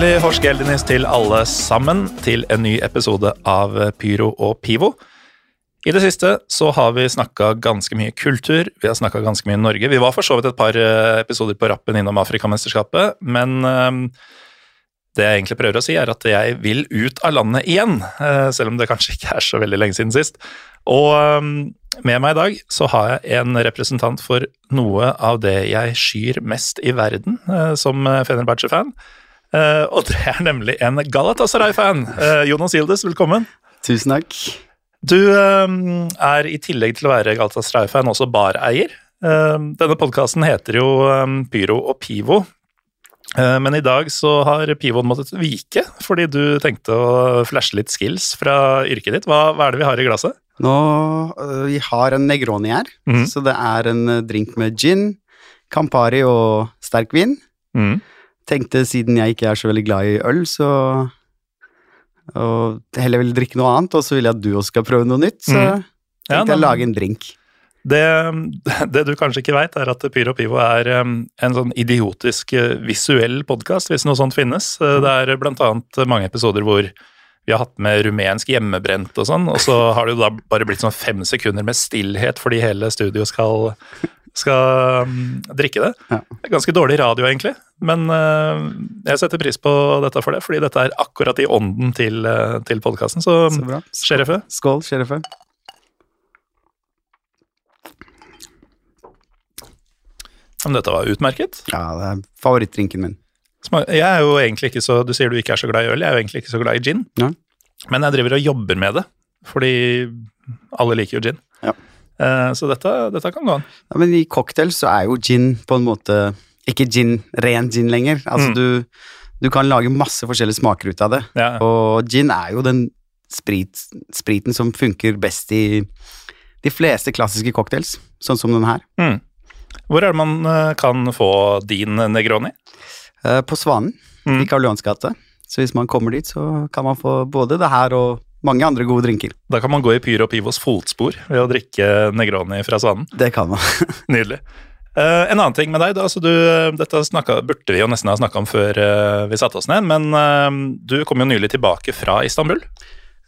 Hjertelig Horskeldinis til alle sammen til en ny episode av Pyro og Pivo. I det siste så har vi snakka ganske mye kultur, vi har snakka ganske mye Norge. Vi var for så vidt et par eh, episoder på rappen innom Afrikamesterskapet, men eh, det jeg egentlig prøver å si, er at jeg vil ut av landet igjen, eh, selv om det kanskje ikke er så veldig lenge siden sist. Og med meg i dag så har jeg en representant for noe av det jeg skyr mest i verden som Fenerbahçe-fan. Og det er nemlig en Galatasaray-fan. Jonas Gildes, velkommen. Tusen takk. Du um, er i tillegg til å være Galatasaray-fan også bareier. Uh, denne podkasten heter jo um, Pyro og Pivo. Uh, men i dag så har Pivoen måttet vike fordi du tenkte å flashe litt skills fra yrket ditt. Hva, hva er det vi har i glasset? Nå, uh, Vi har en Negroni her. Mm. Så det er en uh, drink med gin, Campari og sterk vin. Mm. Tenkte siden jeg ikke er så veldig glad i øl, så og heller vil drikke noe annet, og så vil jeg at du også skal prøve noe nytt. Så mm. ja, tenkte jeg lage en drink. Det, det, du kanskje ikke veit, er at Pyro Pivo er en sånn idiotisk eh, visuell podkast, hvis noe sånt finnes. Eh, det er blant annet mange episoder hvor vi har hatt med rumensk hjemmebrent og sånn, og så har det jo da bare blitt sånn fem sekunder med stillhet fordi hele studio skal skal um, drikke det. Ja. Ganske dårlig radio, egentlig, men uh, jeg setter pris på dette for det, fordi dette er akkurat i ånden til, uh, til podkasten. Så, så sheriffet. Skål, sheriffet. Men dette var utmerket. Ja, det er favorittdrinken min. Jeg er jo egentlig ikke så, Du sier du ikke er så glad i øl, jeg er jo egentlig ikke så glad i gin. Ja. Men jeg driver og jobber med det, fordi alle liker jo gin. Ja. Eh, så dette, dette, kan gå an. Ja, men i cocktail så er jo gin på en måte ikke gin, ren gin lenger. Altså mm. du, du, kan lage masse forskjellige smaker ut av det. Ja. Og gin er jo den sprit, spriten som funker best i de fleste klassiske cocktails, sånn som den her. Mm. Hvor er det man eh, kan få din Negroni? Eh, på Svanen mm. i Karl Johans gate. Så hvis man kommer dit, så kan man få både det her og mange andre gode drinker. Da kan man gå i Pyro Pivos fotspor ved å drikke Negroni fra Svanen. Det kan man. Nydelig. Uh, en annen ting med deg, da, altså du, dette snakket, burde vi jo nesten ha snakka om før uh, vi satte oss ned, men uh, du kom jo nylig tilbake fra Istanbul.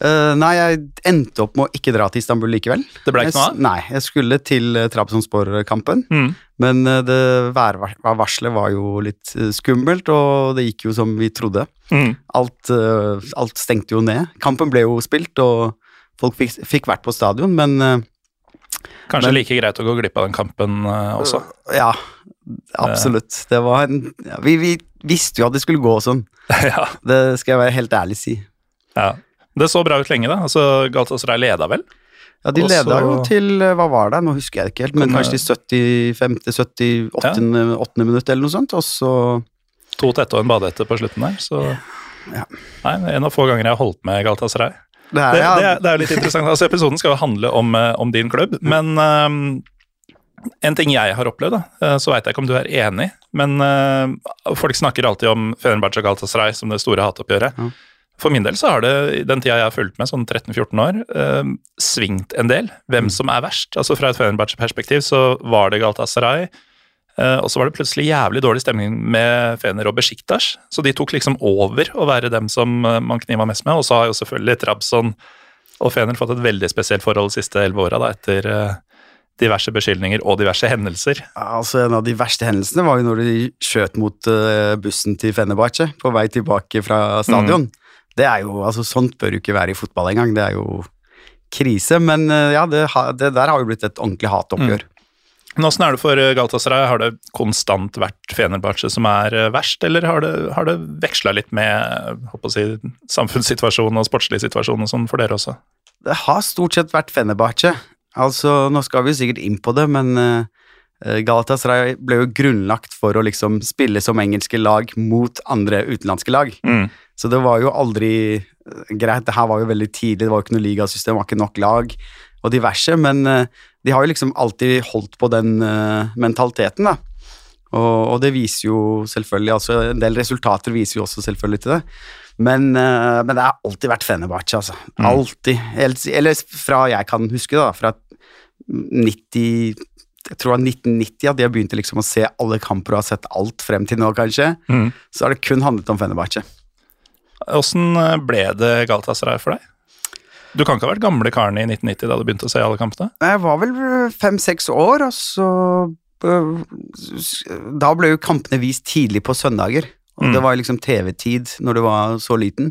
Uh, nei, jeg endte opp med å ikke dra til Istanbul likevel. Det ble ikke noe av? Nei, jeg skulle til uh, Trabzonspor-kampen, mm. men uh, det værvarselet var jo litt skummelt, og det gikk jo som vi trodde. Mm. Alt, alt, stengte jo ned. Kampen ble jo spilt, og folk fikk, fikk vært på stadion, men Kanskje men, like greit å gå glipp av den kampen også? Ja, absolutt. Det var en ja, vi, vi, visste jo at det skulle gå sånn. ja. Det skal jeg være helt ærlig si. Ja. Det så bra ut lenge, da. Altså, Galatasaray leda vel? Ja, de Også, leda jo til eh, Hva var det? Nå husker jeg ikke helt, men kanskje til 75., 78. Ja. 8. minutt eller noe sånt, og så To tette og en badehette på slutten der, så ja. Nei, en av få ganger jeg har holdt med Galatasaray. Det er, det, det, det er litt interessant. altså Episoden skal jo handle om, eh, om din klubb, men um, en ting jeg har opplevd, da, eh, så veit jeg ikke om du er enig, men uh, folk snakker alltid om Fenerbahçe og Galatasaray som det store hatoppgjøret. Ja. For min del så har det, i den tida jeg har fulgt med, sånn 13-14 år, eh, svingt en del hvem mm. som er verst. Altså Fra et Fenerbahçe-perspektiv så var det Galatasaray, eh, og så var det plutselig jævlig dårlig stemning med Fener og Besjiktas, så de tok liksom over å være dem som eh, man kniva mest med. Og så har jo selvfølgelig Trabzon og Fener fått et veldig spesielt forhold de siste elleve åra, etter eh, diverse beskyldninger og diverse hendelser. Altså En av de verste hendelsene var jo når de skjøt mot uh, bussen til Fenerbahçe på vei tilbake fra stadion. Mm. Det er jo, altså Sånt bør jo ikke være i fotball engang. Det er jo krise. Men eh, ja, det, det der har jo blitt et ordentlig hatoppgjør. Mm. Åssen er det for eh, Galatasaray? Har det konstant vært Fenerbahçe som er eh, verst, eller har det, har det veksla litt med si, samfunnssituasjonen og sportslig situasjon og sånn for dere også? Det har stort sett vært Fenerbahçe. Altså, nå skal vi jo sikkert inn på det, men Galatasaray ble jo grunnlagt for å liksom spille som engelske lag mot andre utenlandske lag. Mm. Så det var jo aldri eh, greit. Det her var jo veldig tidlig, det var jo ikke noe ligasystem, det var ikke nok lag og diverse, men uh, de har jo liksom alltid holdt på den uh, mentaliteten, da. Og, og, det viser jo selvfølgelig altså En del resultater viser jo også selvfølgelig til det. Men, men det har alltid vært Fenerbahçe, altså. Mm. Alltid. Eller fra jeg kan huske, da. Fra 90 jeg tror det var 1990 at jeg begynte liksom å se alle kamper og har sett alt frem til nå, kanskje. Mm. Så har det kun handlet om Fenerbahçe. Åssen ble det Galatasaray for deg? Du kan ikke ha vært gamle karen i 1990 da du begynte å se alle kampene? Jeg var vel fem-seks år, og så Da ble jo kampene vist tidlig på søndager. Og mm. det var liksom TV-tid når du var så liten.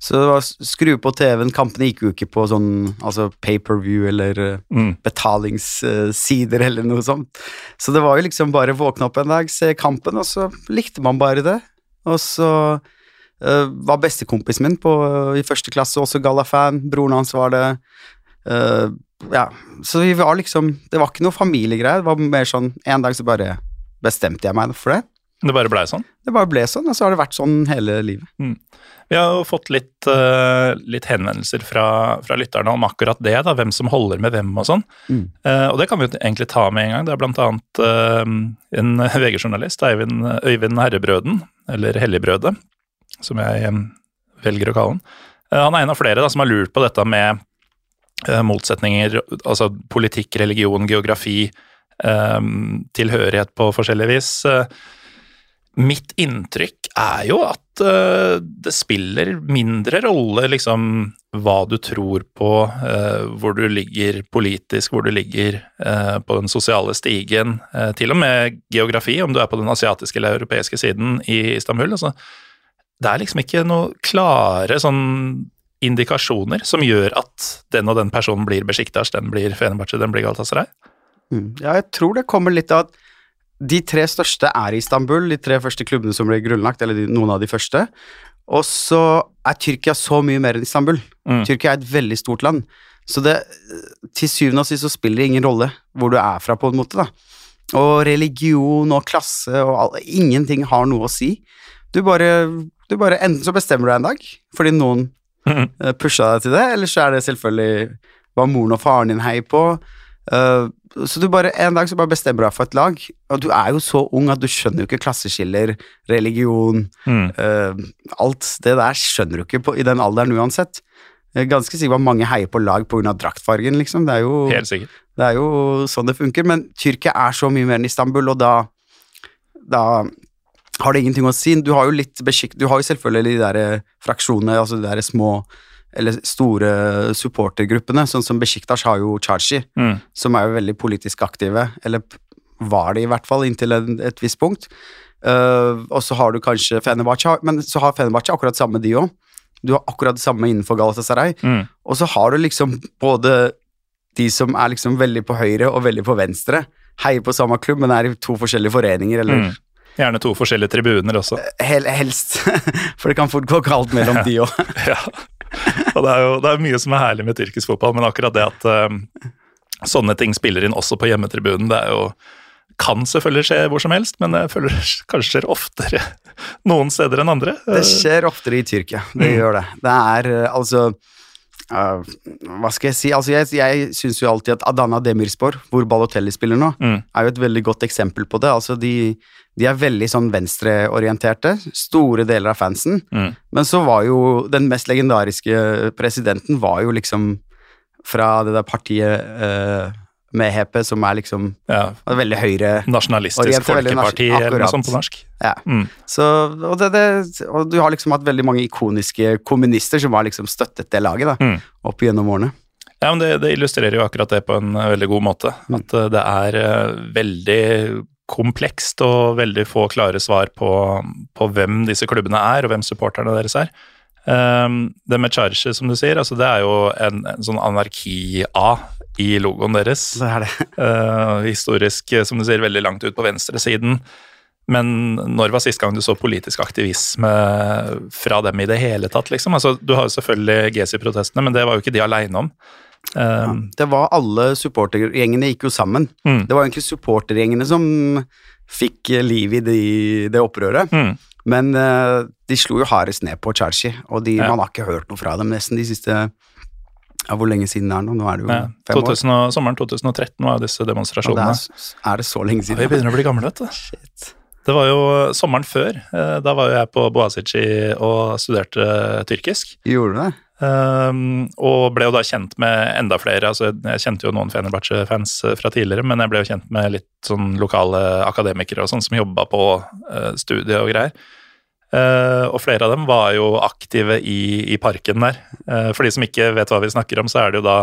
Så det var skru på TV-en. Kampene gikk jo ikke på sånn altså pay-per-view eller mm. betalingssider eller noe sånt. Så det var jo liksom bare våkne opp en dag, se kampen, og så likte man bare det. Og så var bestekompisen min på, uh, i første klasse også Galla-fan. Broren hans var det. Uh, ja, så vi var liksom Det var ikke noe familiegreie. Det var mer sånn En dag så bare bestemte jeg meg for det. Det bare blei sånn? Det bare ble sånn, og så har det vært sånn hele livet. Mm. Vi har jo fått litt, uh, litt henvendelser fra, fra, lytterne om akkurat det, da, hvem som holder med hvem og sånn. Mm. Uh, og det kan vi jo egentlig ta med en gang. Det er blant annet uh, en VG-journalist, Øyvind, Øyvind Herrebrøden, eller Helligbrødet, som jeg velger å kalle han. han er en av flere da, som har lurt på dette med motsetninger, altså politikk, religion, geografi, tilhørighet på forskjellig vis. Mitt inntrykk er jo at det spiller mindre rolle liksom hva du tror på, hvor du ligger politisk, hvor du ligger på den sosiale stigen. til og med geografi, om du er på den asiatiske eller europeiske siden i Istanbul. Altså, det er liksom ikke noe klare sånn indikasjoner som gjør at den og den personen blir Besjiktas, den blir Fenerbahçe, den blir Galatasaray. Mm. Ja, jeg tror det kommer litt av at de tre største er i Istanbul, de tre første klubbene som ble grunnlagt, eller de, noen av de første. Og så er Tyrkia så mye mer enn Istanbul. Mm. Tyrkia er et veldig stort land. Så det, til syvende og sist så spiller det ingen rolle hvor du er fra, på en måte, da. Og religion og klasse og alle, ingenting har noe å si. Du bare, du bare Enten så bestemmer du deg en dag fordi noen mm. pusha deg til det, eller så er det selvfølgelig hva moren og faren din heier på. Uh, så du bare, En dag så bare bestemmer du deg for et lag, og du er jo så ung at du skjønner jo ikke klasseskiller, religion mm. uh, Alt det der skjønner du ikke på, i den alderen uansett. Jeg er ganske sikker på at mange heier på lag pga. draktfargen, liksom. Det er, jo, Helt sikkert. det er jo sånn det funker. Men Tyrkia er så mye mer enn Istanbul, og da, da har det ingenting å si. Du har jo litt beskikk... Du har jo selvfølgelig de der fraksjonene, altså de der små eller store supportergruppene, sånn som Besjiktas har jo Chachi, mm. som er jo veldig politisk aktive, eller var det i hvert fall inntil et, et visst punkt. Uh, og så har du kanskje Fenerbahçe, men så har Fenerbahçe akkurat samme de òg. Du har akkurat det samme innenfor Galatasaray. Mm. Og så har du liksom både de som er liksom veldig på høyre og veldig på venstre, heier på samme klubb, men er i to forskjellige foreninger, eller mm. Gjerne to forskjellige tribuner også. Hel, helst, for det kan fort gå galt mellom de òg. ja. og det er jo det er mye som er herlig med tyrkisk fotball, men akkurat det at um, sånne ting spiller inn også på hjemmetribunen, det er jo kan selvfølgelig skje hvor som helst, men jeg føler kanskje skjer oftere noen steder enn andre. Det skjer oftere i Tyrkia, det mm. gjør det. Det er eh, altså uh, Hva skal jeg si? Altså, jeg, jeg syns jo alltid at Adana Demirspor, hvor Balotelli spiller nå, mm. er jo et veldig godt eksempel på det. Altså, de de er veldig sånn venstreorienterte, store deler av fansen. Mm. Men så var jo den mest legendariske presidenten var jo liksom fra det der partiet uh, med HP, som er liksom ja. veldig høyre Nasjonalistisk folkeparti, eller noe sånt på norsk. Ja. Mm. Så, og, det, det, og, du har liksom hatt veldig mange ikoniske kommunister som har liksom støttet det laget da, mm. opp gjennom årene. Ja, men det, det, illustrerer jo akkurat det på en veldig god måte. Mm. At det er uh, veldig komplekst og veldig få klare svar på, på, hvem disse klubbene er, og hvem supporterne deres er. Um, det med Charge, som du sier, altså det er jo en, en sånn anarki-A i logoen deres. Det er det. Uh, historisk, som du sier, veldig langt ut på venstresiden. Men når var sist gang du så politisk aktivisme fra dem i det hele tatt, liksom? Altså, du har jo selvfølgelig GC-protestene, men det var jo ikke de aleine om. Ja, det var alle supportergjengene gikk jo sammen. Mm. Det var egentlig supportergjengene som fikk liv i de, det opprøret. Mm. Men uh, de slo jo hardest ned på Charchi, og de, ja. man har ikke hørt noe fra dem nesten de siste ja, Hvor lenge siden det er nå? Nå er det jo ja, fem 2000, år. Sommeren 2013 var disse demonstrasjonene. Det er, er, det så lenge siden? Ja, vi begynner å bli gamle, vet du. Shit. Det var jo sommeren før. Eh, da var jo jeg på Boazici og studerte tyrkisk. Gjorde du det? Um, og ble jo da kjent med enda flere. altså Jeg kjente jo noen Fenerbahçe-fans eh, fra tidligere, men jeg ble jo kjent med litt sånn lokale akademikere og sånn som jobba på uh, studiet og greier. Uh, og flere av dem var jo aktive i, i parken der. Uh, for de som ikke vet hva vi snakker om, så er det jo da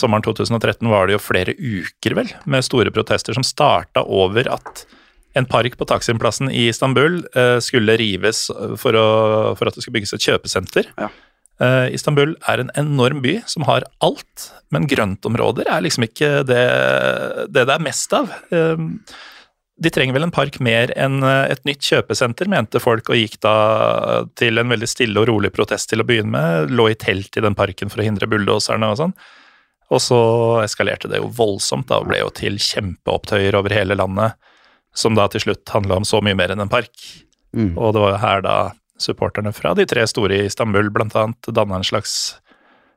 Sommeren 2013 var det jo flere uker, vel, med store protester som starta over at en park på Taksimplassen i Istanbul skulle rives for, å, for at det skulle bygges et kjøpesenter. Ja. Uh, Istanbul er en enorm by som har alt, men grøntområder er liksom ikke det det, det er mest av. Uh, de trenger vel en park mer enn eh, et nytt kjøpesenter, mente folk, og gikk da til en veldig stille og rolig protest til å begynne med. Lå i telt i den parken for å hindre bulldoserne og sånn. Og så eskalerte det jo voldsomt, da, og ble jo til kjempeopptøyer over hele landet, som da til slutt handla om så mye mer enn en park. Mm. Og det var jo her da supporterne fra de tre store i Istanbul bl.a. danna en slags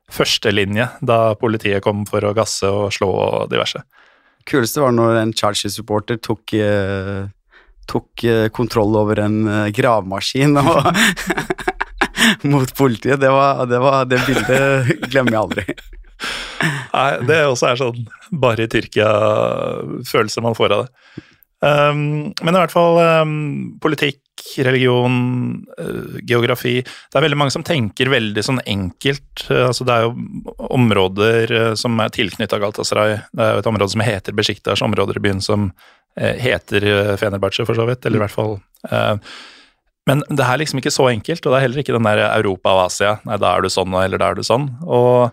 førstelinje da politiet kom for å gasse og slå og diverse. Kuleste var når en Charger-supporter tok, eh, tok eh, kontroll over en eh, gravemaskin og mot politiet. Det, var, det, var, det bildet glemmer jeg aldri. Nei, det også er sånn bare i Tyrkia-følelse man får av det. Um, men i hvert fall um, politikk religion, eh, geografi Det er veldig mange som tenker veldig sånn enkelt. Eh, altså Det er jo områder eh, som er tilknytta Galatasaray. Det er jo et område som heter Besjiktas, områder i byen som heter Fenerbahçe, for så vidt. Eller i hvert fall Men det er liksom ikke så enkelt, og det er heller ikke den der Europa og Asia. Nei, da er du sånn, eller da er du sånn. Og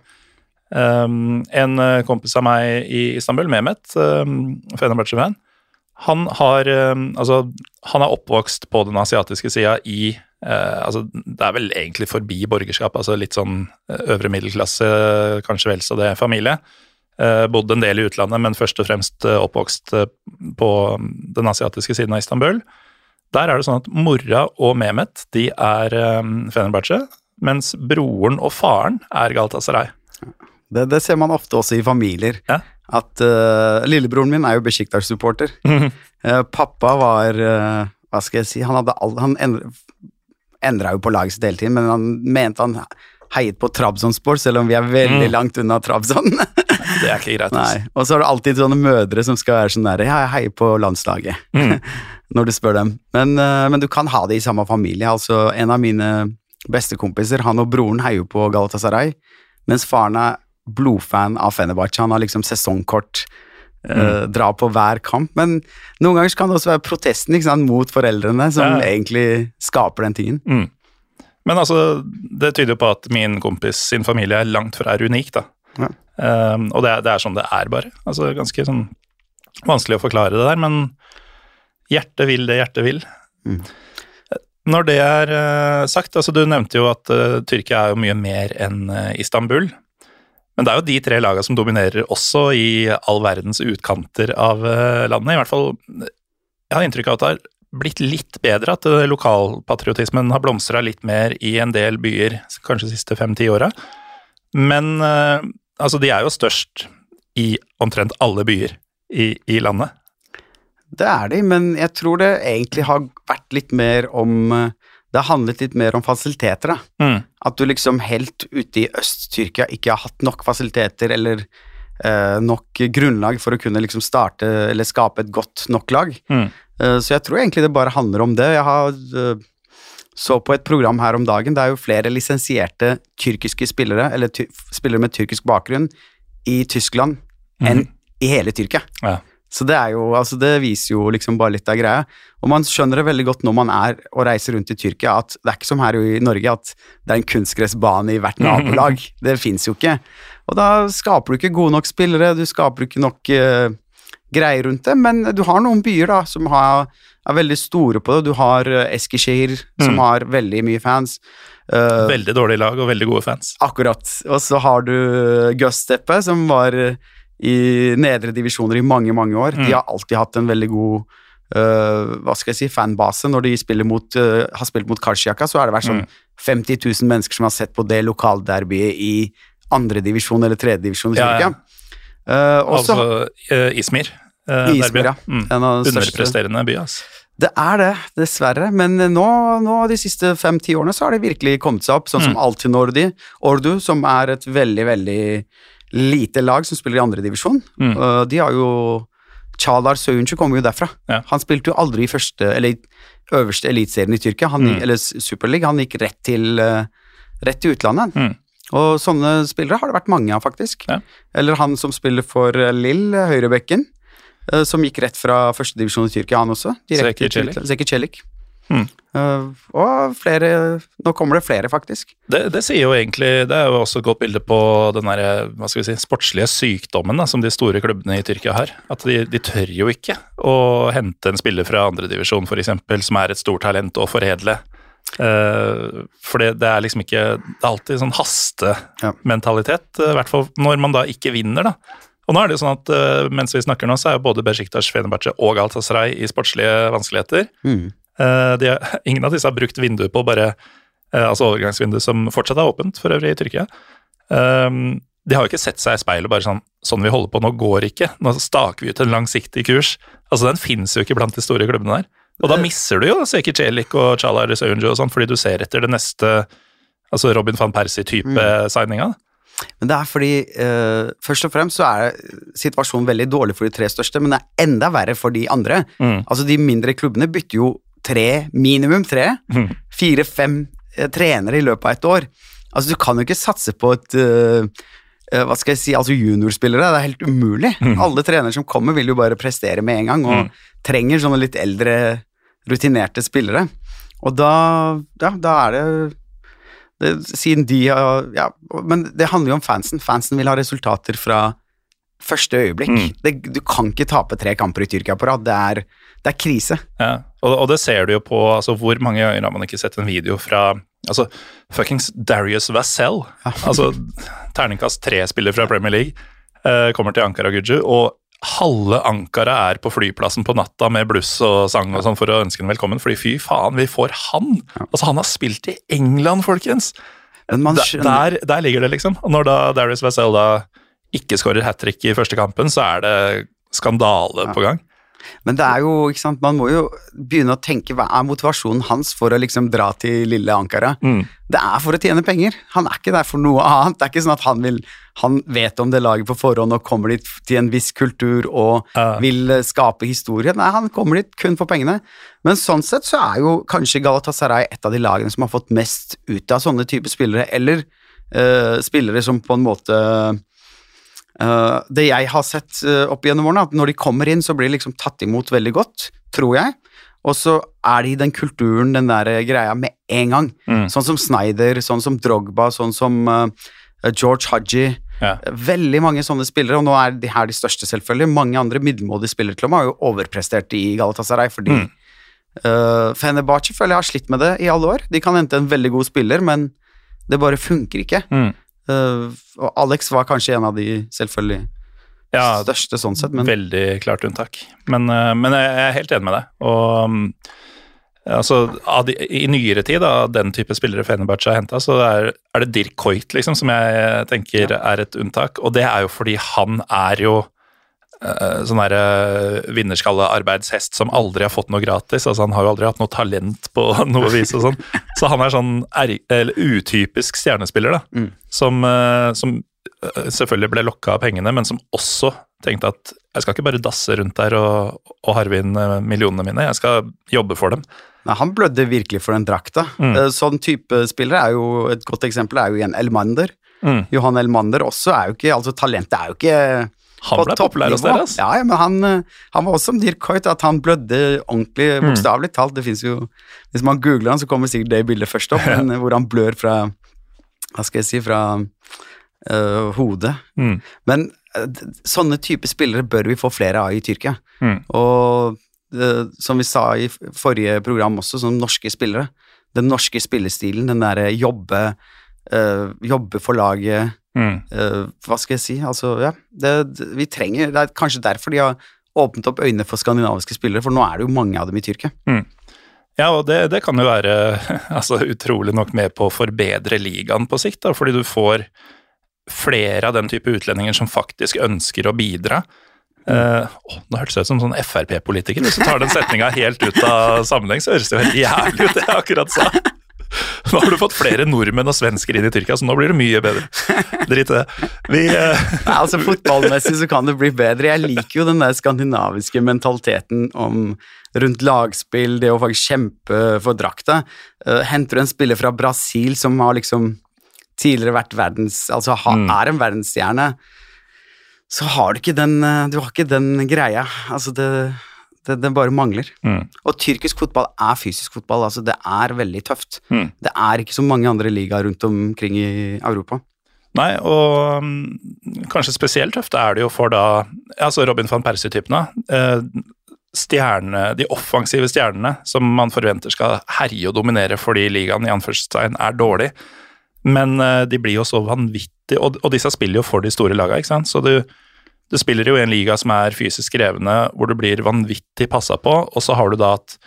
en kompis av meg i Istanbul, Mehmet, Fenerbahçe-fan, han har ehm, Altså, han er oppvokst på den asiatiske sida i eh, altså, Det er vel egentlig forbi borgerskap, altså litt sånn eh, øvre middelklasse, kanskje vel så det, familie. Eh, bodd en del i utlandet, men først og fremst eh, oppvokst eh, på den asiatiske siden av Istanbul. Der er det sånn at mora og Mehmet de er eh, Fenerbahçe, mens broren og faren er Galatasaray. Det, det, ser man ofte også i familier. Ja at uh, Lillebroren min er jo Besjiktas-supporter. Mm. Uh, pappa var uh, Hva skal jeg si Han, hadde all, han endra jo på laget sitt hele tiden, men han mente han heiet på Trabzonspor, selv om vi er veldig mm. langt unna Trabzon. det er ikke greit. Nei. Og så er det alltid sånne mødre som skal være sånn der Ja, jeg heier på landslaget. Mm. Når du spør dem. Men, men, du kan ha det i samme familie. Altså, en av mine bestekompiser, han og broren heier jo på Galatasaray, mens faren er blodfan av Fenerbahçe. Han har liksom sesongkort. Uh, mm. dra på hver kamp, men noen ganger kan det også være protesten sant, mot foreldrene som ja. egentlig skaper den tingen. Mm. Men altså, det tyder jo på at min kompis sin familie er langt fra er unik, da. Ja. Um, og det er, det er, sånn det er, bare. Altså ganske sånn vanskelig å forklare det der, men hjertet vil det hjertet vil. Mm. Når det er uh, sagt, altså du nevnte jo at uh, Tyrkia er jo mye mer enn uh, Istanbul. Men det er jo de tre lagene som dominerer også i all verdens utkanter av eh, landet. I hvert fall Jeg har inntrykk av at det har blitt litt bedre, at eh, lokalpatriotismen har blomstra litt mer i en del byer, kanskje de siste fem-ti åra. Men eh, altså, de er jo størst i omtrent alle byer i, i landet. Det er de, men jeg tror det egentlig har vært litt mer om det har handlet litt mer om fasiliteter. Mm. At du liksom helt ute i Øst-Tyrkia ikke har hatt nok fasiliteter eller eh, nok grunnlag for å kunne liksom starte eller skape et godt nok lag. Mm. Eh, så jeg tror egentlig det bare handler om det. Jeg har eh, så på et program her om dagen, det er jo flere lisensierte tyrkiske spillere, eller spillere med tyrkisk bakgrunn, i Tyskland mm. enn i hele Tyrkia. Ja. Så det er jo, altså det viser jo liksom bare litt av greia. Og man skjønner det veldig godt når man er og reiser rundt i Tyrkia, at det er ikke som her i Norge at det er en kunstgressbane i hvert nabolag. Det fins jo ikke. Og da skaper du ikke gode nok spillere, du skaper ikke nok uh, greier rundt det, men du har noen byer da som har, er veldig store på det. Du har uh, Eskishehir, som mm. har veldig mye fans. Uh, veldig dårlig lag og veldig gode fans. Akkurat. Og så har du Gusteppe, som var uh, i nedre divisjoner i mange, mange år. Mm. De har alltid hatt en veldig god uh, hva skal jeg si, fanbase. Når de mot, uh, har spilt mot Karsiaka, så har det vært sånn mm. 50 000 mennesker som har sett på det lokalderbyet i andredivisjon eller tredjedivisjon. Ja, ja. uh, altså Ismir. Ismir, ja. Mm. Underpresterende by, altså. Det er det, dessverre. Men nå, nå de siste fem-ti årene så har det virkelig kommet seg opp, sånn som mm. Altinordi Ordu, som er et veldig, veldig lite lag som spiller i andredivisjon. Mm. Uh, de har jo Chalar Söyüncü kommer jo derfra. Ja. Han spilte jo aldri i første, eller øverste eliteserien i Tyrkia, han, mm. eller Superliga. Han gikk rett til, uh, rett til utlandet. Mm. Og sånne spillere har det vært mange av, faktisk. Ja. Eller han som spiller for Lill, høyrebekken. Eh, som gikk rett fra førstedivisjon i Tyrkia, han også. Zeki Celik. Hmm. Uh, og flere Nå kommer det flere, faktisk. Det, det, sier jo egentlig Det er jo også et godt bilde på den der, hva skal vi si, sportslige sykdommen da, som de store klubbene i Tyrkia har. At de, de tør jo ikke å hente en spiller fra andredivisjon f.eks., som er et stort talent, og foredle. Uh, for det, det, er liksom ikke Det er alltid sånn hastementalitet, ja. i hvert fall når man da ikke vinner, da. Og nå er det jo sånn at uh, Mens vi snakker nå, så er jo både Besjiktas, Fenerbahçe og Galatasaray i sportslige vanskeligheter. Mm. Uh, de, ingen av disse har brukt vinduet på bare uh, altså overgangsvinduet, som fortsatt er åpent for øvrig i Tyrkia. Um, de har jo ikke sett seg i speilet bare sånn Sånn vi holder på, nå går ikke. Nå staker vi ut en langsiktig kurs. Altså, Den finnes jo ikke blant de store klubbene der. Og da misser du jo Seki Celik og Chalar Søyunju og sånn, fordi du ser etter det neste altså Robin van Persie-type mm. signinga. Men det er fordi uh, Først og fremst så er situasjonen veldig dårlig for de tre største, men det er enda verre for de andre. Mm. Altså De mindre klubbene bytter jo tre, minimum tre, mm. fire-fem uh, trenere i løpet av et år. Altså Du kan jo ikke satse på et uh, hva skal jeg si, altså juniorspillere. Det er helt umulig. Mm. Alle trenere som kommer, vil jo bare prestere med en gang, og mm. trenger sånne litt eldre, rutinerte spillere. Og da, ja, da er det det, siden de har ja, Men det handler jo om fansen. Fansen vil ha resultater fra første øyeblikk. Mm. Det, du kan ikke tape tre kamper i Tyrkia på rad. Det er, det er krise. Ja, og, og, det ser du jo på altså, Hvor mange ganger har man ikke sett en video fra altså, fuckings Darius Vassell? Ja. altså terningkast tre-spiller fra Premier League. Eh, kommer til Ankara Guju, og halve Ankara er på flyplassen på natta med bluss og sang og sånn for å ønske ham velkommen, fordi fy faen, vi får han! Altså, han har spilt i England, folkens! Der, der, ligger det, liksom. Og når da Darius Vassell da ikke skårer hat trick i første kampen, så er det skandale på gang. Men det er jo, ikke sant, man må jo begynne å tenke hva er motivasjonen hans for å liksom dra til lille Ankara. Mm. Det er for å tjene penger. Han er ikke der for noe annet. Det er ikke sånn at han vil han vet om det laget på forhånd og kommer dit til en viss kultur og uh. vil eh, skape historie. Nei, han kommer dit kun for pengene. Men sånn sett så er jo kanskje Galatasaray et av de lagene som har fått mest ut av sånne typer spillere, eller uh, spillere som på en måte Uh, det jeg har sett uh, opp gjennom årene, at når de kommer inn, så blir de liksom tatt imot veldig godt, tror jeg. Og så er de i den kulturen, den der greia, med en gang. Mm. Sånn som Snyder, sånn som Drogba, sånn som uh, George Haji. Ja. Veldig mange sånne spillere, og nå er de her de største, selvfølgelig. Mange andre middelmådige spillere til og med har jo overprestert i Galatasaray, fordi mm. uh, Fenerbahçe føler jeg har slitt med det i alle år. De kan hente en veldig god spiller, men det bare funker ikke. Mm. Uh, og Alex var kanskje en av de selvfølgelig ja, største sånn sett. Men... Veldig klart unntak. Men, uh, men, jeg er helt enig med deg. Og um, altså, de, I nyere tid, av den type spillere Fenerbahçe har henta, så er, er, det Dirk Coit liksom, som jeg tenker ja. er et unntak. Og det er jo fordi han er jo sånn derre uh, vinnerskallearbeidshest som aldri har fått noe gratis. altså Han har jo aldri hatt noe talent på noe vis og sånn. Så han er sånn er, utypisk stjernespiller, da. Mm. Som, uh, som selvfølgelig ble lokka av pengene, men som også tenkte at jeg skal ikke bare dasse rundt der og, og harve inn millionene mine, jeg skal jobbe for dem. Nei, Han blødde virkelig for den drakta. Mm. Sånn type spillere er jo Et godt eksempel er jo igjen Elmander. Mm. Johan Elmander også er jo ikke Altså, talentet er jo ikke han ble populær hos dere? Ja, ja, men han, eh, han, var også som Dirk Hoit, at han blødde ordentlig, mm. bokstavelig talt. Det fins jo Hvis man googler han, så kommer sikkert det bildet først opp, men hvor han blør fra Hva skal jeg si Fra øh, hodet. Mm. Men sånne type spillere bør vi få flere av i Tyrkia. Mm. Og uh, som vi sa i forrige program også, som norske spillere. Den norske spillestilen, den derre jobbe, jobbe for laget Mm. Uh, hva skal jeg si? Altså, ja, det, det, vi trenger Det er kanskje derfor de har åpnet opp øynene for skandinaviske spillere, for nå er det jo mange av dem i Tyrkia. Mm. Ja, og det, det, kan jo være altså, utrolig nok med på å forbedre ligaen på sikt, da, fordi du får flere av den type utlendinger som faktisk ønsker å bidra. Uh, oh, nå hørtes det ut som sånn Frp-politiker. Hvis du tar den setninga helt ut av sammenheng, så høres det jo helt jævlig ut, det jeg akkurat sa. Nå har du fått flere nordmenn og svensker inn i Tyrkia, så nå blir det mye bedre. Drit i det. Vi, uh... Nei, altså Fotballmessig så kan det bli bedre. Jeg liker jo den der skandinaviske mentaliteten om rundt lagspill, det å faktisk kjempe for drakta. Uh, henter du en spiller fra Brasil som har liksom tidligere vært verdens Altså ha, mm. er en verdensstjerne så har du ikke den, eh, du har ikke den greia. Altså, det, det, det bare mangler. Mm. Og tyrkisk fotball er fysisk fotball. Altså, det er veldig tøft. Mm. Det er ikke så mange andre ligaer rundt omkring i Europa. Nei, og um, kanskje spesielt tøft er det jo for da altså Robin van Persie-typene. Eh, stjerne, de offensive stjernene som man forventer skal herje og dominere fordi ligaen i anførselstegn er dårlig. Men eh, de blir jo så vanvittige, og, og, disse spiller jo for de store lagene, ikke sant. Så du, du, spiller jo i en liga som er fysisk krevende, hvor du blir vanvittig passa på, og så har du da at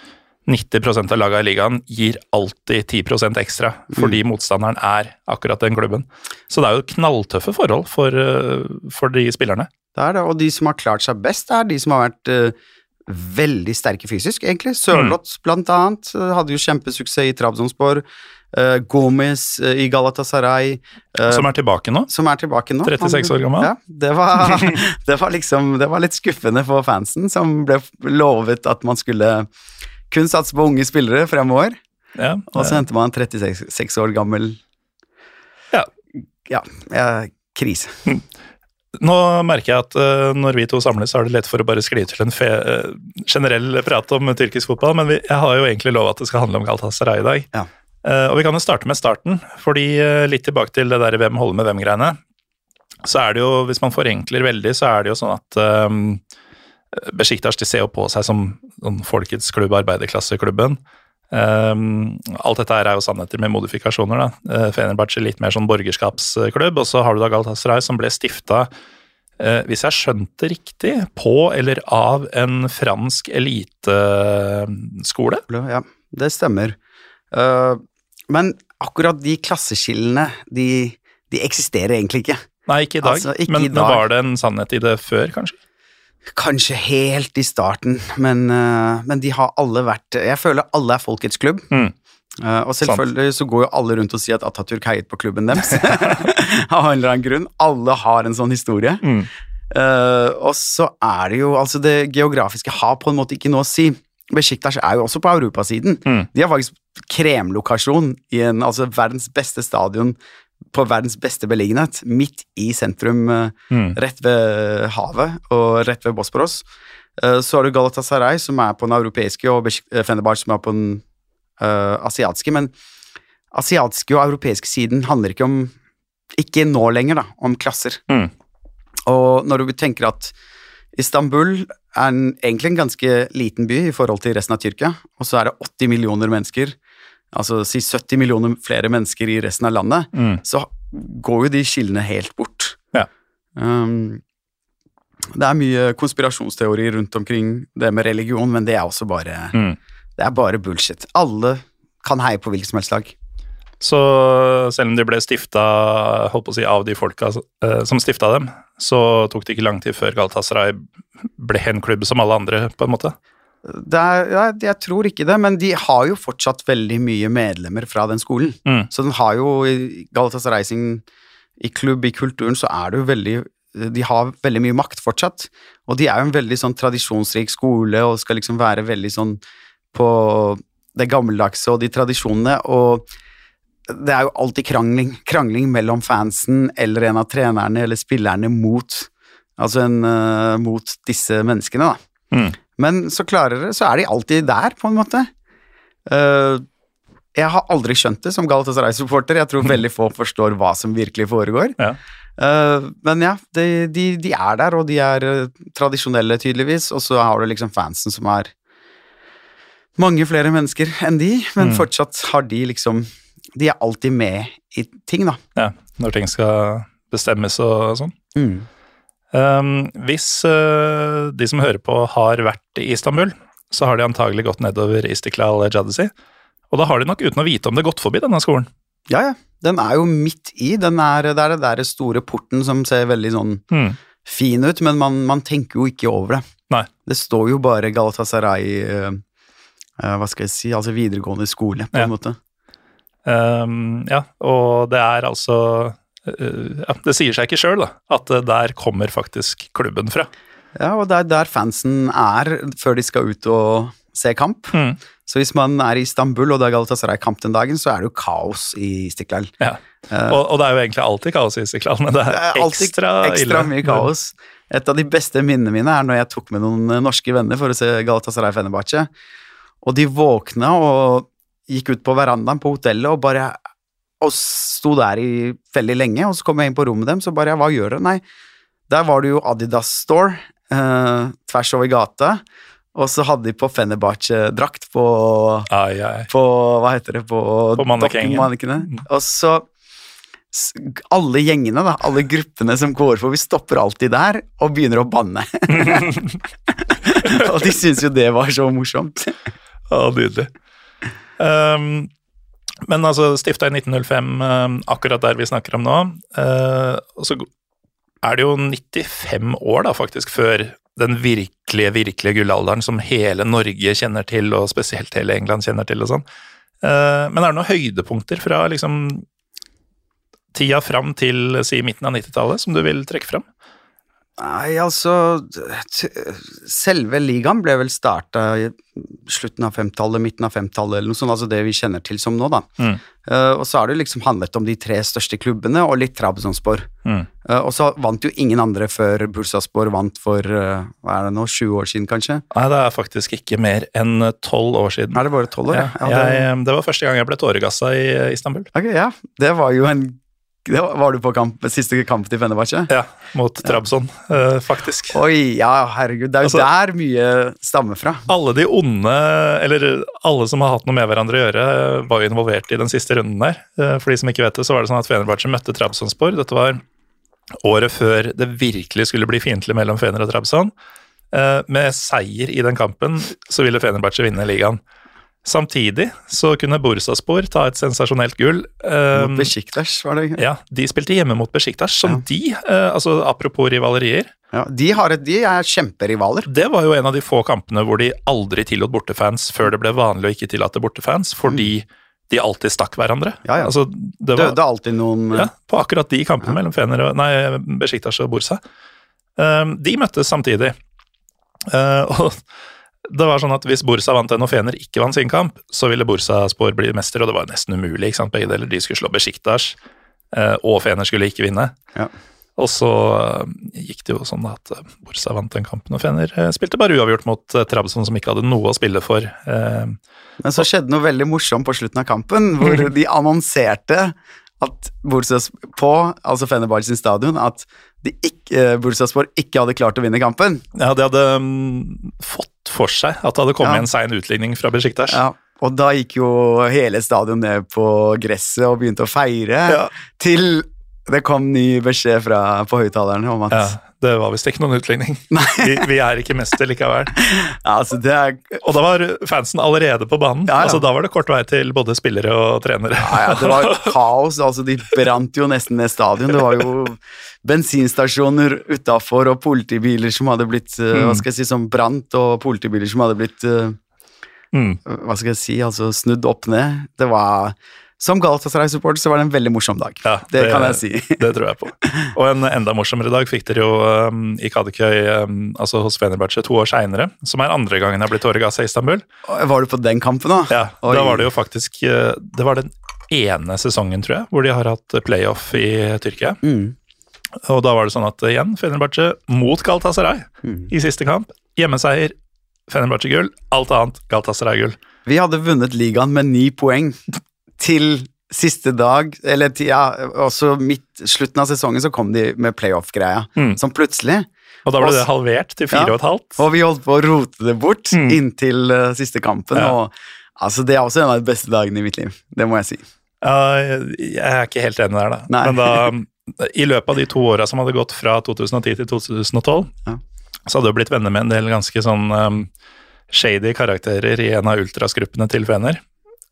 90% av lagene i ligaen gir alltid 10% ekstra fordi mm. motstanderen er akkurat den klubben. Så det er jo knalltøffe forhold for, uh, for de spillerne. Det er det, og de som har klart seg best, er de som har vært uh, veldig sterke fysisk, egentlig. Sørloth, mm. blant annet, hadde jo kjempesuksess i Trabzonspor. Uh, Gomez uh, i Galatasaray. Uh, som er tilbake nå? Som er tilbake nå. 36 år gammel. Ja, det var, det var, liksom Det var litt skuffende for fansen, som ble lovet at man skulle kun satse på unge spillere fremover. Ja, og så henter man en 36 år gammel Ja. Ja, krise. Nå merker jeg at uh, når vi to samles, så er det lett for å bare skli til en fe, uh, generell prat om tyrkisk fotball, men vi, jeg har jo egentlig lova at det skal handle om Galatasaray i dag. Ja. Uh, og vi kan jo starte med starten, fordi uh, litt tilbake til det der hvem holder med hvem-greiene. Så er det jo, hvis man forenkler veldig, så er det jo sånn at um, Besjiktas de ser jo på seg som sånn folkets klubb, arbeiderklasseklubben. Um, alt dette her er jo sannheter med modifikasjoner. da. Fenerbahçe litt mer sånn borgerskapsklubb, og så har du da Galatasaray som ble stifta, uh, hvis jeg skjønte riktig, på eller av en fransk eliteskole? Ja, det stemmer. Uh, men akkurat de klasseskillene, de, de eksisterer egentlig ikke. Nei, ikke i dag. Altså, ikke men, i dag. men var det en sannhet i det før, kanskje? Kanskje helt i starten, men, uh, men, de har alle vært Jeg føler alle er folkets klubb. Mm. Uh, og selvfølgelig Sant. så går jo alle rundt og sier at Atatürk heiet på klubben deres. Av en eller annen grunn. Alle har en sånn historie. Mm. Uh, og så er det jo Altså, det geografiske har på en måte ikke noe å si. Besjiktas er jo også på europasiden. Mm. De har faktisk kremlokasjon i en, altså verdens beste stadion på verdens beste beliggenhet, midt i sentrum, eh, mm. rett ved havet og rett ved Bosporos. Eh, så har du Galatasaray, som er på den europeiske, og eh, Fenerbahçe, som er på den uh, asiatiske. Men asiatiske og europeiske siden handler ikke om Ikke nå lenger, da, om klasser. Mm. Og når du tenker at Istanbul er en, egentlig en ganske liten by i forhold til resten av Tyrkia, og så er det 80 millioner mennesker altså si 70 millioner flere mennesker i resten av landet, mm. så går jo de skillene helt bort. Ja. Um, det er mye konspirasjonsteori rundt omkring det med religion, men det er også bare mm. Det er bare bullshit. Alle kan heie på hvilket som helst lag. Så selv om de ble stifta si, av de folka uh, som stifta dem, så tok det ikke lang tid før Galatasaray ble en klubb som alle andre, på en måte? Er, ja, jeg tror ikke det, men de har jo fortsatt veldig mye medlemmer fra den skolen. Mm. Så den har jo i Galatasaray sin i klubb, i kulturen, så er det jo veldig De har veldig mye makt fortsatt. Og de er jo en veldig sånn tradisjonsrik skole og skal liksom være veldig sånn på det gammeldagse og de tradisjonene. Og det er jo alltid krangling, krangling mellom fansen eller en av trenerne eller spillerne mot Altså en, uh, mot disse menneskene, da. Mm. Men så klarer det, så er de alltid der, på en måte. Uh, jeg har aldri skjønt det som Galatasaray-supporter. Jeg tror veldig få forstår hva som virkelig foregår. Ja. Uh, men ja, de, de, de, er der, og de er tradisjonelle, tydeligvis. Og så har du liksom fansen som er mange flere mennesker enn de, men mm. fortsatt har de liksom De er alltid med i ting, da. Ja, når ting skal bestemmes og sånn. Mm. Um, hvis uh, de som hører på har vært i Istanbul, så har de antagelig gått nedover Istiklal Jadisi. Og da har de nok, uten å vite om det, gått forbi denne skolen. Ja, ja. Den er jo midt i. Den er, det er den der store porten som ser veldig sånn mm. fin ut, men man, man, tenker jo ikke over det. Nei. Det står jo bare Galatasaray uh, Hva skal jeg si, altså videregående skole, på ja. en måte. Um, ja, og det er altså uh, ja, Det sier seg ikke sjøl, at der kommer faktisk klubben fra. Ja, og det er der fansen er før de skal ut og se kamp. Mm. Så hvis man er i Istanbul, og det er Galatasaray-kamp den dagen, så er det jo kaos i Istiklal. Ja. Uh, og, og, det er jo egentlig alltid kaos i Istiklal, men det er, det er ekstra, ekstra mye kaos. Et av de beste minnene mine er når jeg tok med noen eh, norske venner for å se Galatasaray Fenerbahçe. Og de våkna og gikk ut på verandaen på hotellet og bare og sto der i veldig lenge. Og så kom jeg inn på rommet dem, så bare Hva gjør dere? Nei, der var det jo Adidas Store eh, tvers over gata. Og så hadde de på Fenerbahçe-drakt på, ai, ai. på Hva heter det? På, på mannekengene. Mm. Og så alle gjengene, da, alle gruppene som går for, vi stopper alltid der og begynner å banne. og de syns jo det var så morsomt. ja, nydelig. Um, men altså, stifta i 1905, um, akkurat der vi snakker om nå. Og så er det jo 95 år, da, faktisk, før den virkelige, virkelige gullalderen som hele Norge kjenner til, og spesielt hele England kjenner til og sånn. Uh, men er det noen høydepunkter fra liksom tida fram til si midten av 90-tallet som du vil trekke fram? Nei, altså Selve ligaen ble vel starta i slutten av 50-tallet, midten av 50-tallet, eller noe sånt, altså det vi kjenner til som nå, da. Mm. Uh, og så har det liksom handlet om de tre største klubbene og litt Trabzonspor. Mm. Uh, og så vant jo ingen andre før Bursaspor vant for uh, hva er det nå, 20 år siden, kanskje? Nei, det er faktisk ikke mer enn tolv år siden. Er det bare tolv år? Ja, ja det... det... var første gang jeg ble tåregassa i Istanbul. Ok, ja. Det var jo en var du på kamp, siste kamp til Fenerbahçe? Ja, mot Trabzon, uh, faktisk. Oi, ja, herregud. Det er jo altså, der mye stammer fra. Alle de onde, eller alle som har hatt noe med hverandre å gjøre, var jo involvert i den siste runden der. Uh, for de som ikke vet det, så var det sånn at Fenerbahçe møtte Trabzonspor. Dette var året før det virkelig skulle bli fiendtlig mellom Fener og Trabzon. Uh, med seier i den kampen så ville Fenerbahçe vinne ligaen. Samtidig så kunne Bursaspor ta et sensasjonelt gull. Um, mot Besjiktas, var det? Ja, de spilte hjemme mot Besjiktas, som ja. de, uh, altså apropos rivalerier ja, de, et, de, er kjemperivaler. Det var jo en av de få kampene hvor de aldri tillot bortefans før det ble vanlig å ikke tillate bortefans, fordi mm. de alltid stakk hverandre. Ja, ja. Altså, det var, Døde alltid noen Ja, på akkurat de kampene mellom Fener og, nei, Besjiktas og Bursa. Um, de møttes samtidig. Uh, og det var sånn at Hvis Borsa vant den og Fener ikke vant sin kamp, så ville Borsaspor bli mester, og det var nesten umulig. ikke sant, Begge deler. De skulle slå Besjiktas, eh, og Fener skulle ikke vinne. Ja. Og så eh, gikk det jo sånn at eh, Borsa vant den kampen, og Fener spilte bare uavgjort mot Trabzon, som ikke hadde noe å spille for. Men så skjedde noe veldig morsomt på slutten av kampen, hvor de annonserte at Borsa på altså Fenerbahçe sin stadion at de ikke, Bursaspor ikke hadde klart å vinne kampen. Ja, de hadde um, fått for seg at det hadde kommet ja. en sein utligning fra Besjiktas. Ja. Og da gikk jo hele stadion ned på gresset og begynte å feire, ja. til det kom ny beskjed fra, på høyttalerne om at Det var visst ikke noen utligning. Vi, vi, er ikke mester likevel. Ja, altså det er... Og da var fansen allerede på banen. Ja, altså Da var det kort vei til både spillere og trenere. Ja, ja, Det var kaos. altså De brant jo nesten ned stadion. Det var jo bensinstasjoner utafor og politibiler som hadde blitt uh, mm. hva skal jeg si, som brant, og politibiler som hadde blitt uh, mm. hva skal jeg si, altså snudd opp ned. Det var som Galatasaray-supporter så var det en veldig morsom dag. Ja, det, det, kan jeg si. det tror jeg på. Og en enda morsommere dag fikk dere jo um, i Kadikøy, um, altså hos Fenerbahçe, to år seinere. Som er andre gangen jeg har blitt Torregass i Istanbul. Var du på den kampen, da? Ja, Oi. da var det jo faktisk uh, Det var den ene sesongen, tror jeg, hvor de har hatt playoff i Tyrkia. Mm. Og da var det sånn at igjen, Fenerbahçe mot Galatasaray mm. i siste kamp. Hjemmeseier, Fenerbahçe-gull. Alt annet Galatasaray-gull. Vi hadde vunnet ligaen med ni poeng til siste dag, eller ja, også midt slutten av sesongen, så kom de med playoff-greia. Mm. Som plutselig Og da ble det halvert til fire ja, og et halvt? Og vi holdt på å rote det bort mm. inntil uh, siste kampen. Ja. Og altså, det er også en av de beste dagene i mitt liv. Det må jeg si. Uh, jeg er ikke helt enig der, da. Nei. Men da, i løpet av de to åra som hadde gått fra 2010 til 2012, ja. så hadde du blitt venner med en del ganske sånn um, shady karakterer i en av ultrasgruppene til Fener.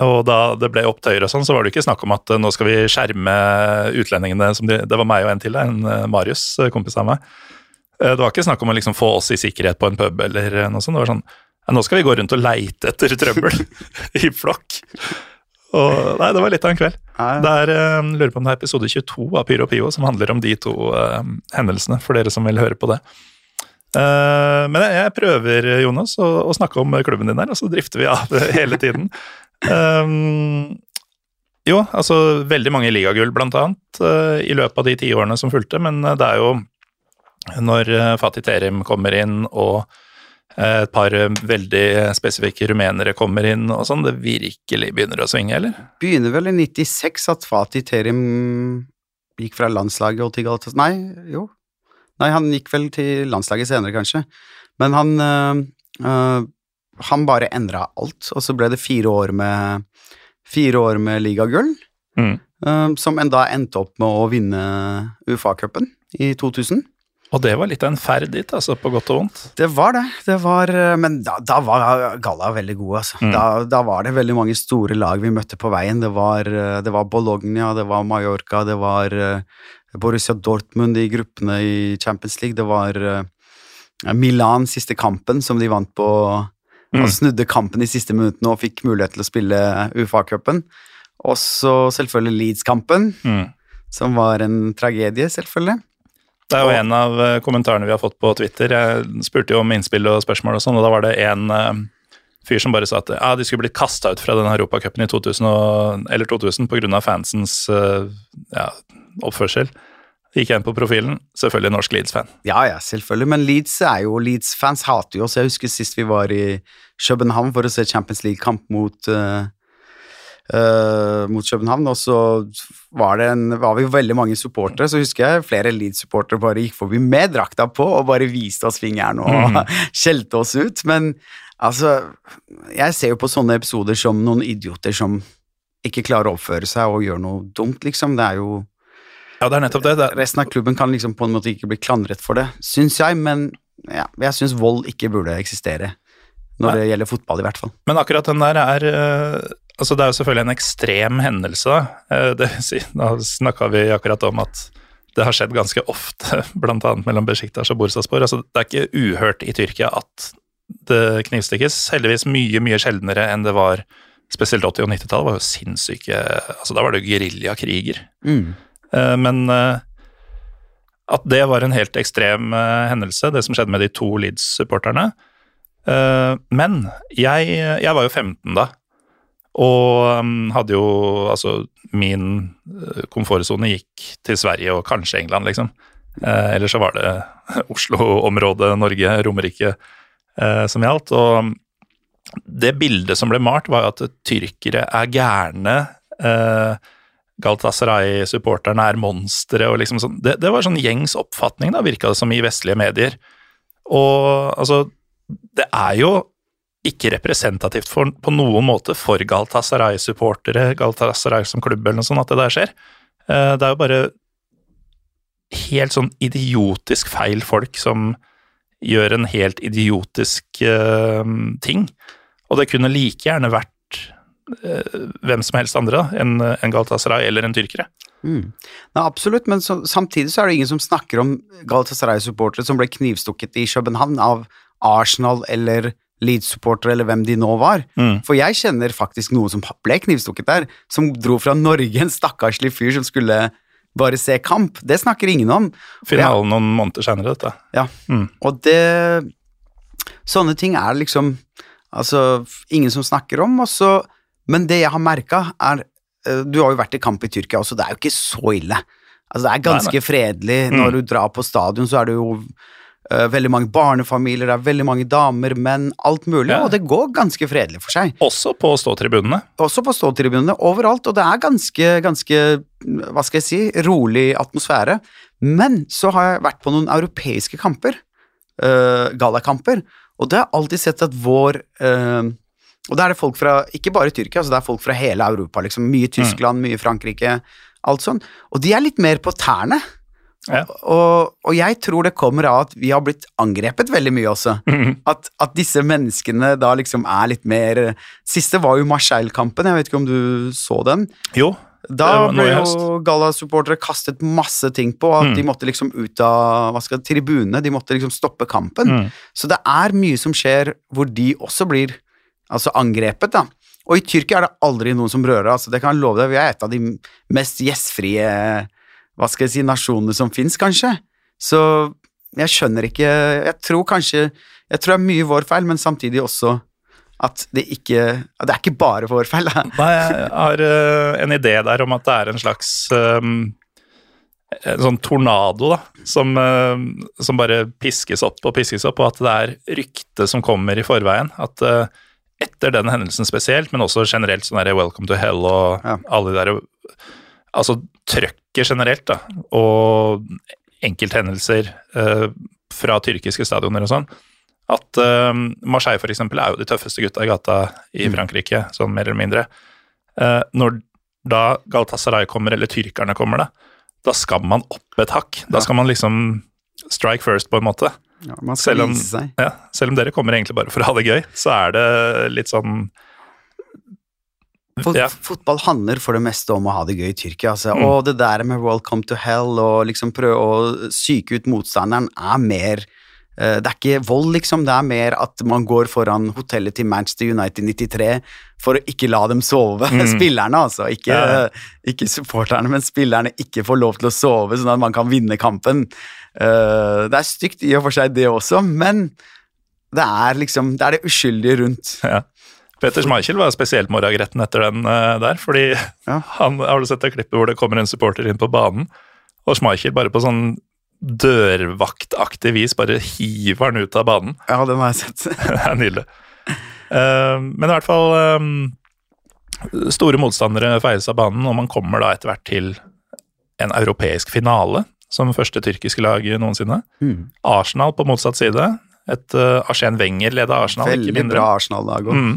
Og da det ble opptøyer og sånn, så var det ikke snakk om at uh, nå skal vi skjerme utlendingene som de, Det var meg og en til, en uh, Marius, uh, kompis av meg. Det var ikke snakk om å liksom få oss i sikkerhet på en pub eller noe sånt. Det var sånn nå skal vi gå rundt og leite etter trøbbel i flokk. Og, nei, det var litt av en kveld. Det er, lurer på om det er episode 22 av Pyro og Pio som handler om de to uh, hendelsene, for dere som vil høre på det. Uh, men jeg, jeg, prøver, Jonas, å, å, snakke om klubben din her, og så drifter vi av hele tiden. Um, jo, altså veldig mange ligagull, blant annet, i løpet av de tiårene som fulgte, men det er jo når Fatih Terim kommer inn og Eh, et par eh, veldig spesifikke rumenere kommer inn og sånn, det virkelig begynner å svinge, eller? Begynner vel i 96 at Fatih Terim gikk fra landslaget og til Galatasaray Nei, jo. Nei, han gikk vel til landslaget senere, kanskje. Men han øh, øh, Han bare endra alt, og så ble det fire år med Fire år med ligagull, mm. øh, som enda endte opp med å vinne UFA-cupen i 2000. Og det var litt av en ferd dit, altså, på godt og vondt? Det var det. det var, eh, men da, da var Galla veldig god, altså. Mm. Da, da, var det veldig mange store lag vi møtte på veien. Det var, eh, det var Bologna, det var Mallorca, det var Borussia Dortmund i gruppene i Champions League. Det var Milan siste kampen, som de vant på mm. og snudde kampen i siste minuttene og fikk mulighet til å spille UFA-cupen. Og så selvfølgelig Leeds-kampen, mm. som var en tragedie, selvfølgelig. Det er jo en av eh, kommentarene vi har fått på Twitter. Jeg spurte jo om innspill og spørsmål og sånn, og da var det en uh, fyr som bare sa at ja, de skulle blitt kasta ut fra den europacupen i 2000, og, eller 2000 pga. fansens uh, ja, oppførsel. Gikk jeg inn på profilen, selvfølgelig norsk Leeds-fan. Ja, ja, selvfølgelig, men Leeds er jo Leeds-fans hater jo oss. Jeg husker sist vi var i København for å se Champions League-kamp mot uh, uh, mot København. Og så var, det en, var vi veldig mange supportere, så husker jeg flere Leeds-supportere bare gikk forbi med drakta på og bare viste oss fingeren og mm. skjelte oss ut. Men altså, jeg ser jo på sånne episoder som noen idioter som ikke klarer å oppføre seg og gjør noe dumt, liksom. Det er jo ja, det er nettopp det. det. Resten av klubben kan liksom på en måte ikke bli klandret for det, syns jeg, men ja, jeg syns vold ikke burde eksistere. Når Nei. det gjelder fotball, i hvert fall. Men akkurat den der er eh, altså Det er jo selvfølgelig en ekstrem hendelse. Eh, det, da snakka vi akkurat om at det har skjedd ganske ofte, bl.a. mellom Besjiktas og Bursaspor. Altså, det er ikke uhørt i Tyrkia at det knivstikkes. Heldigvis mye, mye sjeldnere enn det var spesielt 80- og 90-tallet. var jo sinnssyke altså Da var det jo geriljakriger. Mm. Eh, men eh, at det var en helt ekstrem hendelse, det som skjedde med de to Leeds-supporterne. Men jeg, jeg var jo 15 da, og um, hadde jo Altså, min komfortsone gikk til Sverige og kanskje England, liksom. Eh, Eller så var det Oslo-området, Norge, Romerike eh, som gjaldt. Og um, det bildet som ble malt, var at tyrkere er gærne. Eh, Galatasaray-supporterne er monstre og liksom sånn. Det, det, var sånn gjengs oppfatning, da, virka det som i vestlige medier. Og altså, det er jo ikke representativt for, på noen måte for Galatasaray-supportere, Galatasaray som klubb eller noe sånt, at det der skjer. Eh, det er jo bare helt sånn idiotisk feil folk som gjør en helt idiotisk uh, ting. Og det kunne like gjerne vært hvem som helst andre enn en Galatasaray eller en tyrkere. Mm. Nei, absolutt, men så, samtidig så er det ingen som snakker om Galatasaray-supportere som ble knivstukket i København av Arsenal eller Leeds-supportere eller hvem de nå var. Mm. For jeg kjenner faktisk noen som ble knivstukket der, som dro fra Norge, en stakkarslig fyr som skulle bare se kamp. Det snakker ingen om. Finalen noen måneder senere, dette. Ja, mm. og det Sånne ting er liksom Altså, ingen som snakker om, og så Men det jeg har merka, er eh, Du har jo vært i kamp i Tyrkia også, det er jo ikke så ille. Altså, det er ganske nei, nei. fredelig. Når mm. du drar på stadion, så er det jo Uh, veldig mange barnefamilier, det er veldig mange damer, menn, alt mulig. Ja. Og det går ganske fredelig for seg. Også på ståtribunene? Også på ståtribunene, overalt. Og det er ganske, ganske, hva skal jeg si, rolig atmosfære. Men så har jeg vært på noen europeiske kamper, uh, gallakamper, og det har alltid sett at vår uh, og da er det folk fra ikke bare Tyrkia, altså det er folk fra hele Europa. liksom Mye Tyskland, mm. mye Frankrike, alt sånn. Og de er litt mer på tærne. Ja. Og, og, jeg tror det kommer av at vi har blitt angrepet veldig mye også. Mm. At, at, disse menneskene da liksom er litt mer Siste var jo Marseille-kampen, jeg vet ikke om du så den? Jo. Da ble jo Galla-supportere kastet masse ting på at mm. de måtte liksom ut av hva skal tribunene. De måtte liksom stoppe kampen. Mm. Så det er mye som skjer hvor de også blir altså angrepet, da. Og i Tyrkia er det aldri noen som rører. altså Det kan jeg love deg. Vi er et av de mest gjestfrie hva skal jeg si, nasjonene som fins, kanskje. Så jeg skjønner ikke Jeg tror kanskje Jeg tror det er mye vår feil, men samtidig også at det ikke Det er ikke bare vår feil. Nei, jeg har uh, en idé der om at det er en slags um, en sånn tornado da, som, uh, som, bare piskes opp og piskes opp, og at det er rykte som kommer i forveien. At uh, etter den hendelsen spesielt, men også generelt sånn der Welcome to Hell og ja. alle de der Altså trøkket generelt, da, og enkelthendelser uh, fra tyrkiske stadioner og sånn. At uh, Marseille f.eks. er jo de tøffeste gutta i gata i mm. Frankrike, sånn mer eller mindre. Uh, når da Galatasaray kommer, eller tyrkerne kommer, da, da skal man opp et hakk. Da skal man liksom strike first, på en måte. Ja, man skal selv om, vise seg. Ja, selv om dere kommer egentlig bare for å ha det gøy, så er det litt sånn ja. Fotball handler for det meste om å ha det gøy i Tyrkia. Altså. Mm. Og det der med 'welcome to hell' og liksom prøve å psyke ut motstanderen er mer Det er ikke vold, liksom. Det er mer at man går foran hotellet til Manchester United 93 for å ikke la dem sove. Mm. Spillerne, altså. Ikke, ja. ikke, supporterne, men spillerne ikke får lov til å sove, sånn at man kan vinne kampen. Uh, det er stygt i og for seg, det også, men det er liksom Det er det uskyldige rundt. Ja. Peter Schmeichel var spesielt morgengretten etter den der. fordi ja. han, Har du sett det klippet hvor det kommer en supporter inn på banen, og Schmeichel bare på sånn dørvaktaktig vis bare hiver han ut av banen? Ja, den har jeg sett. det er nydelig. Uh, men i hvert fall um, Store motstandere feies av banen, og man kommer da etter hvert til en europeisk finale som første tyrkiske lag noensinne. Mm. Arsenal på motsatt side. Et uh, Arsen Wenger-leda Arsenal. Veldig bra Arsenal-lag òg. Mm.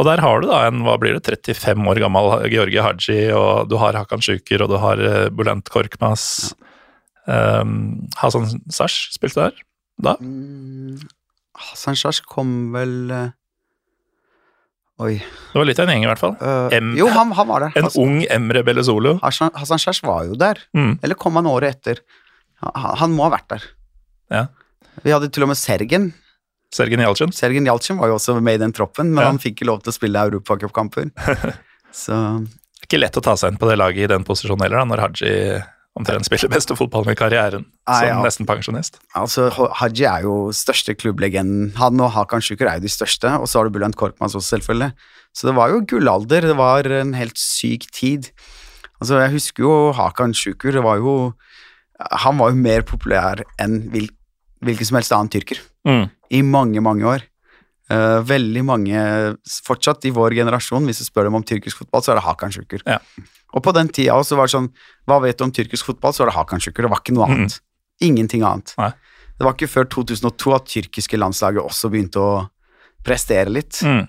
Og der har du da en hva blir det, 35 år gammel Georgi Haji, og du har Hakan Sjuker, og du har uh, Bulent Korkmaz. Ja. Um, Hasan Sash spilte der da? Mm, Hasan Sash kom vel uh, Oi. Det var litt av en gjeng, i hvert fall. Uh, M, jo, han, han, var der. En Hasan, ung Emre Bellezolo. Hasan, Hasan Sash var jo der. Mm. Eller kom han året etter? Han, han, må ha vært der. Ja. Vi hadde til og med Sergen. Sergen Jalcin? Sergen Jalcin var jo også med i den troppen, men ja. han fikk ikke lov til å spille europacupkamper. Så Ikke lett å ta seg inn på det laget i den posisjonen heller, da, når Haji omtrent spiller beste fotballen i karrieren som ja. nesten pensjonist. Altså, Haji er jo største klubblegenden. Han og Hakan Sjuker er jo de største, og så har du Bulent Korkmaz også, selvfølgelig. Så det var jo gullalder. Det var en helt syk tid. Altså, jeg husker jo Hakan Sjukur. Det var jo Han var jo mer populær enn hvil, hvilken som helst annen tyrker mm. i mange, mange år. Uh, veldig mange, fortsatt i vår generasjon, hvis du spør dem om tyrkisk fotball, så er det Hakan Sjukur. Ja. Og på den tida også var det sånn Hva vet du om tyrkisk fotball? Så var det Hakan. Det var ikke noe mm. annet. Mm. Ingenting annet. Nei. Det var ikke før 2002 at tyrkiske landslaget også begynte å prestere litt. Mm.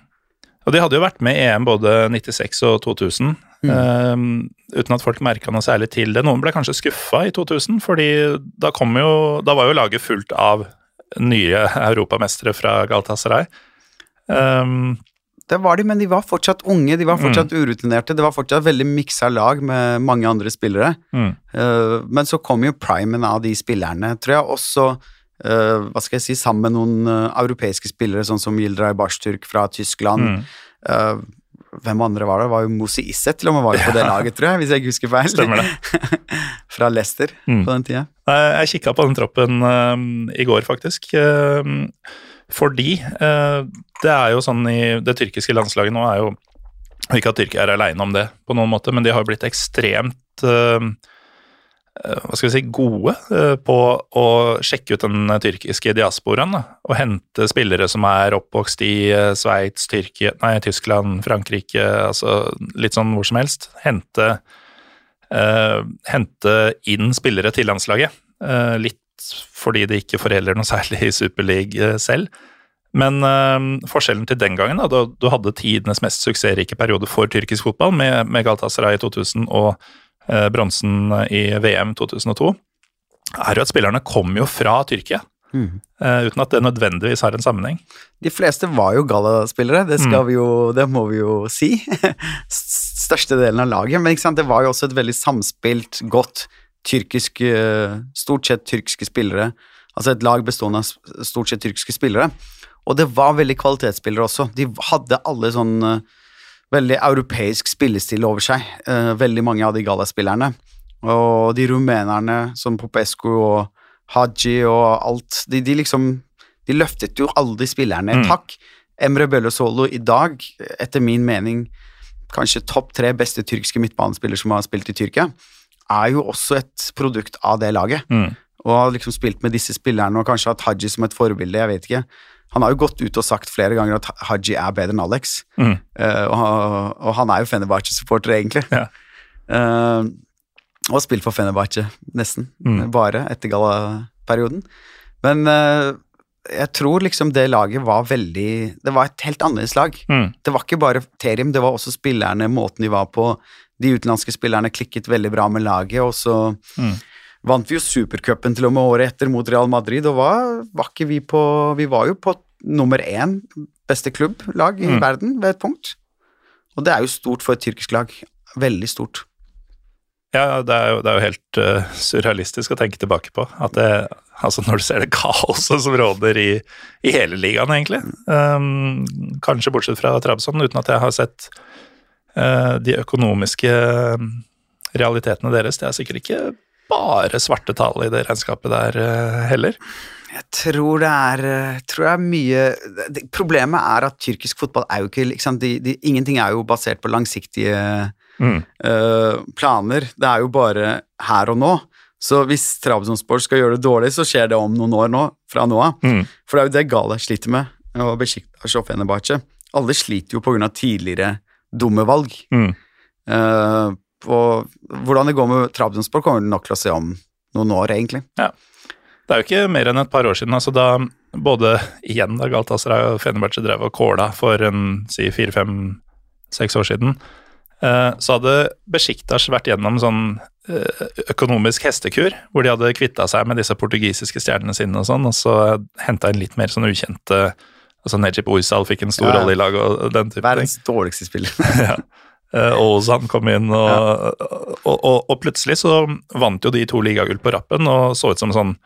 Og de hadde jo vært med i EM både 96 og 2000, mm. um, uten at folk merka noe særlig til det. Noen ble kanskje skuffa i 2000, fordi da, jo, da var jo laget fullt av nye europamestere fra Galatasaray. Um, det var de, men de var fortsatt unge, de var fortsatt mm. urutinerte. Det var fortsatt veldig miksa lag med mange andre spillere. Mm. Uh, men så kom jo primen av de spillerne, tror jeg, også uh, hva skal jeg si, sammen med noen uh, europeiske spillere, sånn som Yildiray Bashturk fra Tyskland. Mm. hvem andre var det? Det var jo Mosi Isset til og med var på det laget, tror jeg, hvis jeg ikke husker feil. Stemmer det. fra Leicester mm. på den tida. Jeg kikka på den troppen i går, faktisk. Uh, fordi eh, det er jo sånn i det tyrkiske landslaget nå er jo Ikke at Tyrkia er aleine om det, på noen måte, men de har blitt ekstremt eh, eh, hva skal vi si, gode på å sjekke ut den tyrkiske diasporaen. Og hente spillere som er oppvokst i Sveits, Tyskland, Frankrike, altså litt sånn hvor som helst. Hente, uh, hente inn spillere til landslaget. Uh, litt fordi det ikke foreldrer noe særlig i Superleague selv. Men øh, forskjellen til den gangen, da du hadde tidenes mest suksessrike periode for tyrkisk fotball, med, med Galatasaray i 2000 og øh, bronsen i VM 2002, er jo at spillerne kom jo fra Tyrkia. Mm. Uh, uten at det nødvendigvis har en sammenheng. De fleste var jo gallaspillere, det, mm. det må vi jo si. største delen av laget. Men det var jo også et veldig samspilt, godt tyrkisk Stort sett tyrkiske spillere. Altså et lag bestående av stort sett tyrkiske spillere. Og det var veldig kvalitetsspillere også. De hadde alle sånn veldig europeisk spillestil over seg, veldig mange av de gallaspillerne. Og de rumenerne som Popescu og Haji og alt De, de liksom De løftet jo alle de spillerne et mm. hakk. Emre Bellosolo i dag, etter min mening kanskje topp tre beste tyrkiske midtbanespillere som har spilt i Tyrkia, er jo også et produkt av det laget. Mm. Og har liksom spilt med disse spillerne og kanskje hatt Haji som et forbilde, jeg vet ikke. Han har jo gått ut og sagt flere ganger at Haji er bedre enn Alex, mm. uh, og, og, han er jo Fenerbahçe-supporter, egentlig. Ja. Uh, og har spilt for Fenerbahçe, nesten. Mm. Bare etter Gala-perioden. Men uh, jeg tror liksom det laget var veldig Det var et helt annerledes lag. Mm. Det var ikke bare Terim, det var også spillerne, måten de var på. De utenlandske spillerne klikket veldig bra med laget, og så mm. vant vi jo supercupen til og med året etter mot Real Madrid, og var, var ikke vi på Vi var jo på nummer én beste klubblag i mm. verden ved et punkt. Og det er jo stort for et tyrkisk lag. Veldig stort. Ja, det er jo, det er jo helt uh, surrealistisk å tenke tilbake på. At det, altså Når du ser det kaoset som råder i, i hele ligaen, egentlig. Um, kanskje bortsett fra Trabzon, uten at jeg har sett de økonomiske realitetene deres. Det er sikkert ikke bare svarte tall i det regnskapet der uh, heller. Jeg tror det er, tror jeg er mye det, Problemet er at tyrkisk fotball er jo ikke liksom, de, de, Ingenting er jo basert på langsiktige mm. uh, planer. Det er jo bare her og nå. Så hvis Trabzonspor skal gjøre det dårlig, så skjer det om noen år nå, fra nå av. Mm. For det er jo det Gale sliter med, og Besjiktas og Fenerbahçe. Alle sliter jo pga. tidligere dumme valg. Mm. Uh, og hvordan det går med Trabzonspor, kommer du nok til å se om noen år, egentlig. Ja. Det er jo ikke mer enn et par år siden, altså da både igjen da Galatasaray og Fenerbahçe drev og kåla for en si fire-fem-seks år siden, Eh, så hadde Besjiktas vært gjennom sånn eh, økonomisk hestekur, hvor de hadde kvitta seg med disse portugisiske stjernene sine og sånn, og så henta inn litt mer sånn ukjente Altså Nejib Oysal fikk en stor ja. rolle i laget og den type Verdens dårligste spiller. ja. Og Ozan kom inn, og, ja. og, og, og, plutselig så vant jo de to ligagull på rappen og så ut som sånn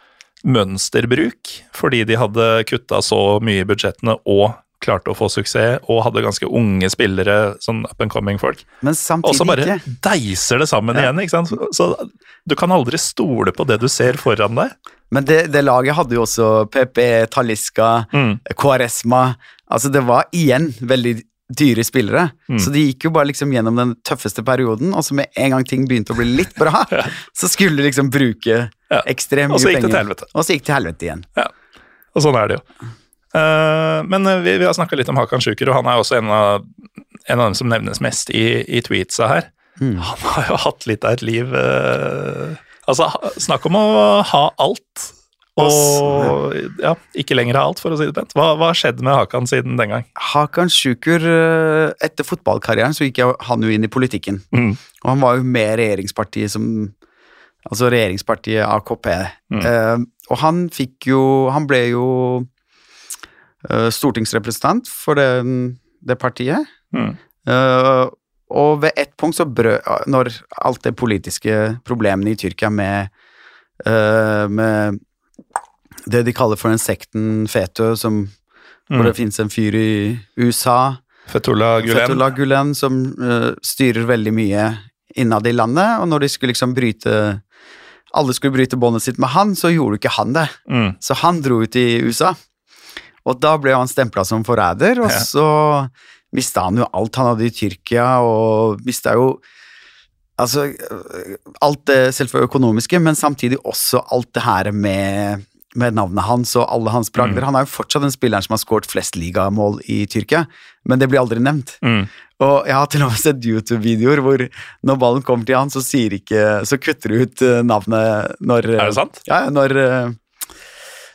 mønsterbruk, fordi de hadde kutta så mye i budsjettene og klarte å få suksess, og hadde ganske unge spillere, sånn up and coming-folk. Men samtidig Og så bare ikke. deiser det sammen ja. igjen, ikke sant. Så du kan aldri stole på det du ser foran deg. Men det, det laget hadde jo også PP, Taliska, mm. Cuaresma Altså, det var igjen veldig dyre spillere. Mm. Så de gikk jo bare liksom gjennom den tøffeste perioden, og så med en gang ting begynte å bli litt bra, ja. så skulle de liksom bruke ja. ekstremt mye penger. Og så gikk det til helvete. Og så gikk det til helvete igjen. Ja. Og sånn er det jo. Uh, men eh, vi, vi har snakka litt om Hakan Sjuker, og han er også en av, en av dem som nevnes mest i, i tweetsa her. Mm. Han har jo hatt litt av et liv uh, Altså, snakk om å ha alt, og ja, ikke lenger ha alt, for å si det pent. Hva har skjedd med Hakan siden den gang? Hakan Sjukur etter fotballkarrieren så gikk han jo inn i politikken. Mm. Og han var jo med regjeringspartiet som Altså regjeringspartiet AKP. Mm. Eh, og han fikk jo Han ble jo eh, stortingsrepresentant for det, det partiet. Mm. Uh, og ved ett punkt så brød Når alt det politiske problemene i Tyrkia med, uh, med det de kaller for den sekten Fetø, som, mm. hvor det finnes en fyr i USA Fetullah Gulen. Fetullah Gulen som styrer veldig mye innad i landet, og når de skulle liksom bryte alle skulle bryte båndet sitt med han, så gjorde ikke han det. Mm. Så han dro ut i USA. Og da ble han stempla som forræder, og ja. så mista han jo alt han hadde i Tyrkia, og mista jo Altså, alt det selvfølgelig økonomiske, men samtidig også alt det her med, med navnet hans og alle hans bragder. Mm. Han er jo fortsatt den spilleren som har skåret flest ligamål i Tyrkia, men det blir aldri nevnt. Mm. Og jeg har til og med sett YouTube-videoer hvor når ballen kommer til han, så ikke Så kutter du ut eh, navnet når Er det sant? Ja, når eh,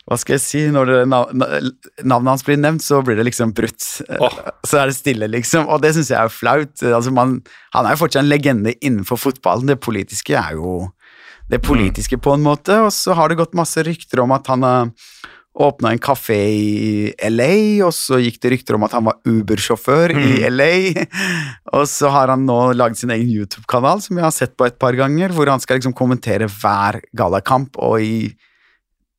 hva skal jeg si, når det, navnet hans blir nevnt, så blir det liksom brutt. Oh. Så er det stille, liksom. Og det syns jeg er flaut. Altså, man, han er jo fortsatt en legende innenfor fotballen. Det politiske er jo det politiske på en måte. Og så har det gått masse rykter om at han har åpna en kafé i LA, og så gikk det rykter om at han var Uber-sjåfør mm. i LA. Og så har han nå lagd sin egen YouTube-kanal, som jeg har sett på et par ganger, hvor han skal liksom kommentere hver gallakamp, og i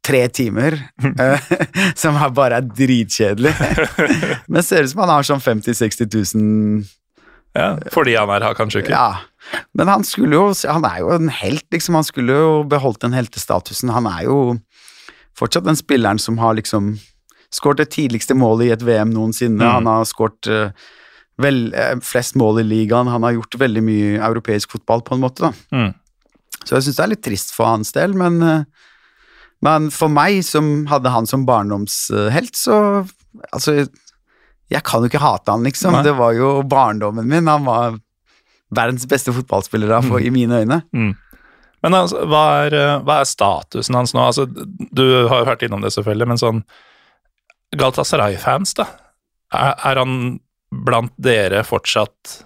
tre timer, eh, som bare er dritkjedelig. Men ser ut som han har sånn 50 000-60 000 Ja, fordi han er kanskje ikke? Ja. Men han skulle jo Han er jo en helt, liksom. Han skulle jo beholdt den heltestatusen. Han er jo fortsatt den spilleren som har liksom skåret det tidligste målet i et VM noensinne. Mm. Han har skåret uh, flest mål i ligaen. Han har gjort veldig mye europeisk fotball, på en måte. Mm. Så jeg syns det er litt trist for hans del, men, uh, men for meg, som hadde han som barndomshelt, så Altså, jeg kan jo ikke hate han, liksom. Nei. Det var jo barndommen min. Han var verdens beste fotballspiller mm. i mine øyne. Mm. Men altså, hva, er, hva, er, statusen hans nå? Altså, du har jo vært innom det, selvfølgelig, men sånn Galatasaray-fans, da? Er, er, han blant dere fortsatt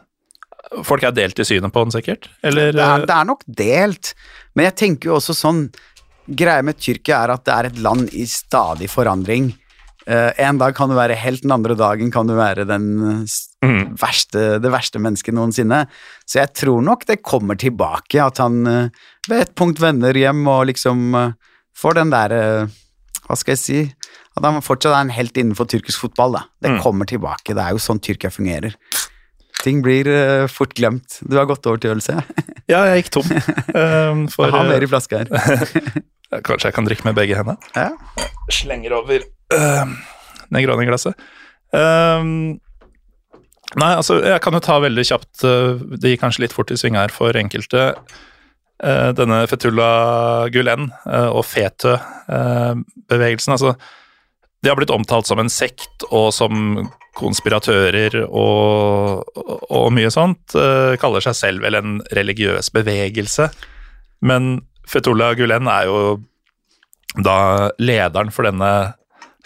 Folk er delt i synet på han, sikkert? Eller? Det er, det er nok delt, men jeg tenker jo også sånn Greia med Tyrkia er at det er et land i stadig forandring. Uh, en dag kan du være helt, den andre dagen kan du være den mm. verste, det verste mennesket noensinne. Så jeg tror nok det kommer tilbake, at han uh, ved et punkt vender hjem og liksom uh, får den der Hva skal jeg si At han fortsatt er en helt innenfor tyrkisk fotball. da. Det mm. kommer tilbake. Det er jo sånn Tyrkia fungerer. Ting blir fort glemt. Du har gått over til øl, ser jeg. ja, jeg gikk tom. Um, for, jeg har mer i flaska her. Kanskje jeg kan drikke med begge hendene? Ja. Slenger over uh, Negroni-glasset. Um, nei, altså, jeg kan jo ta veldig kjapt uh, Det gikk kanskje litt fort i sving her for enkelte. Uh, denne Fetullah Gulen uh, og Fetø-bevegelsen, altså De har blitt omtalt som en sekt og som konspiratører og, og, og mye sånt. kaller seg selv vel en religiøs bevegelse. Men Fetullah Gulen er jo da lederen for denne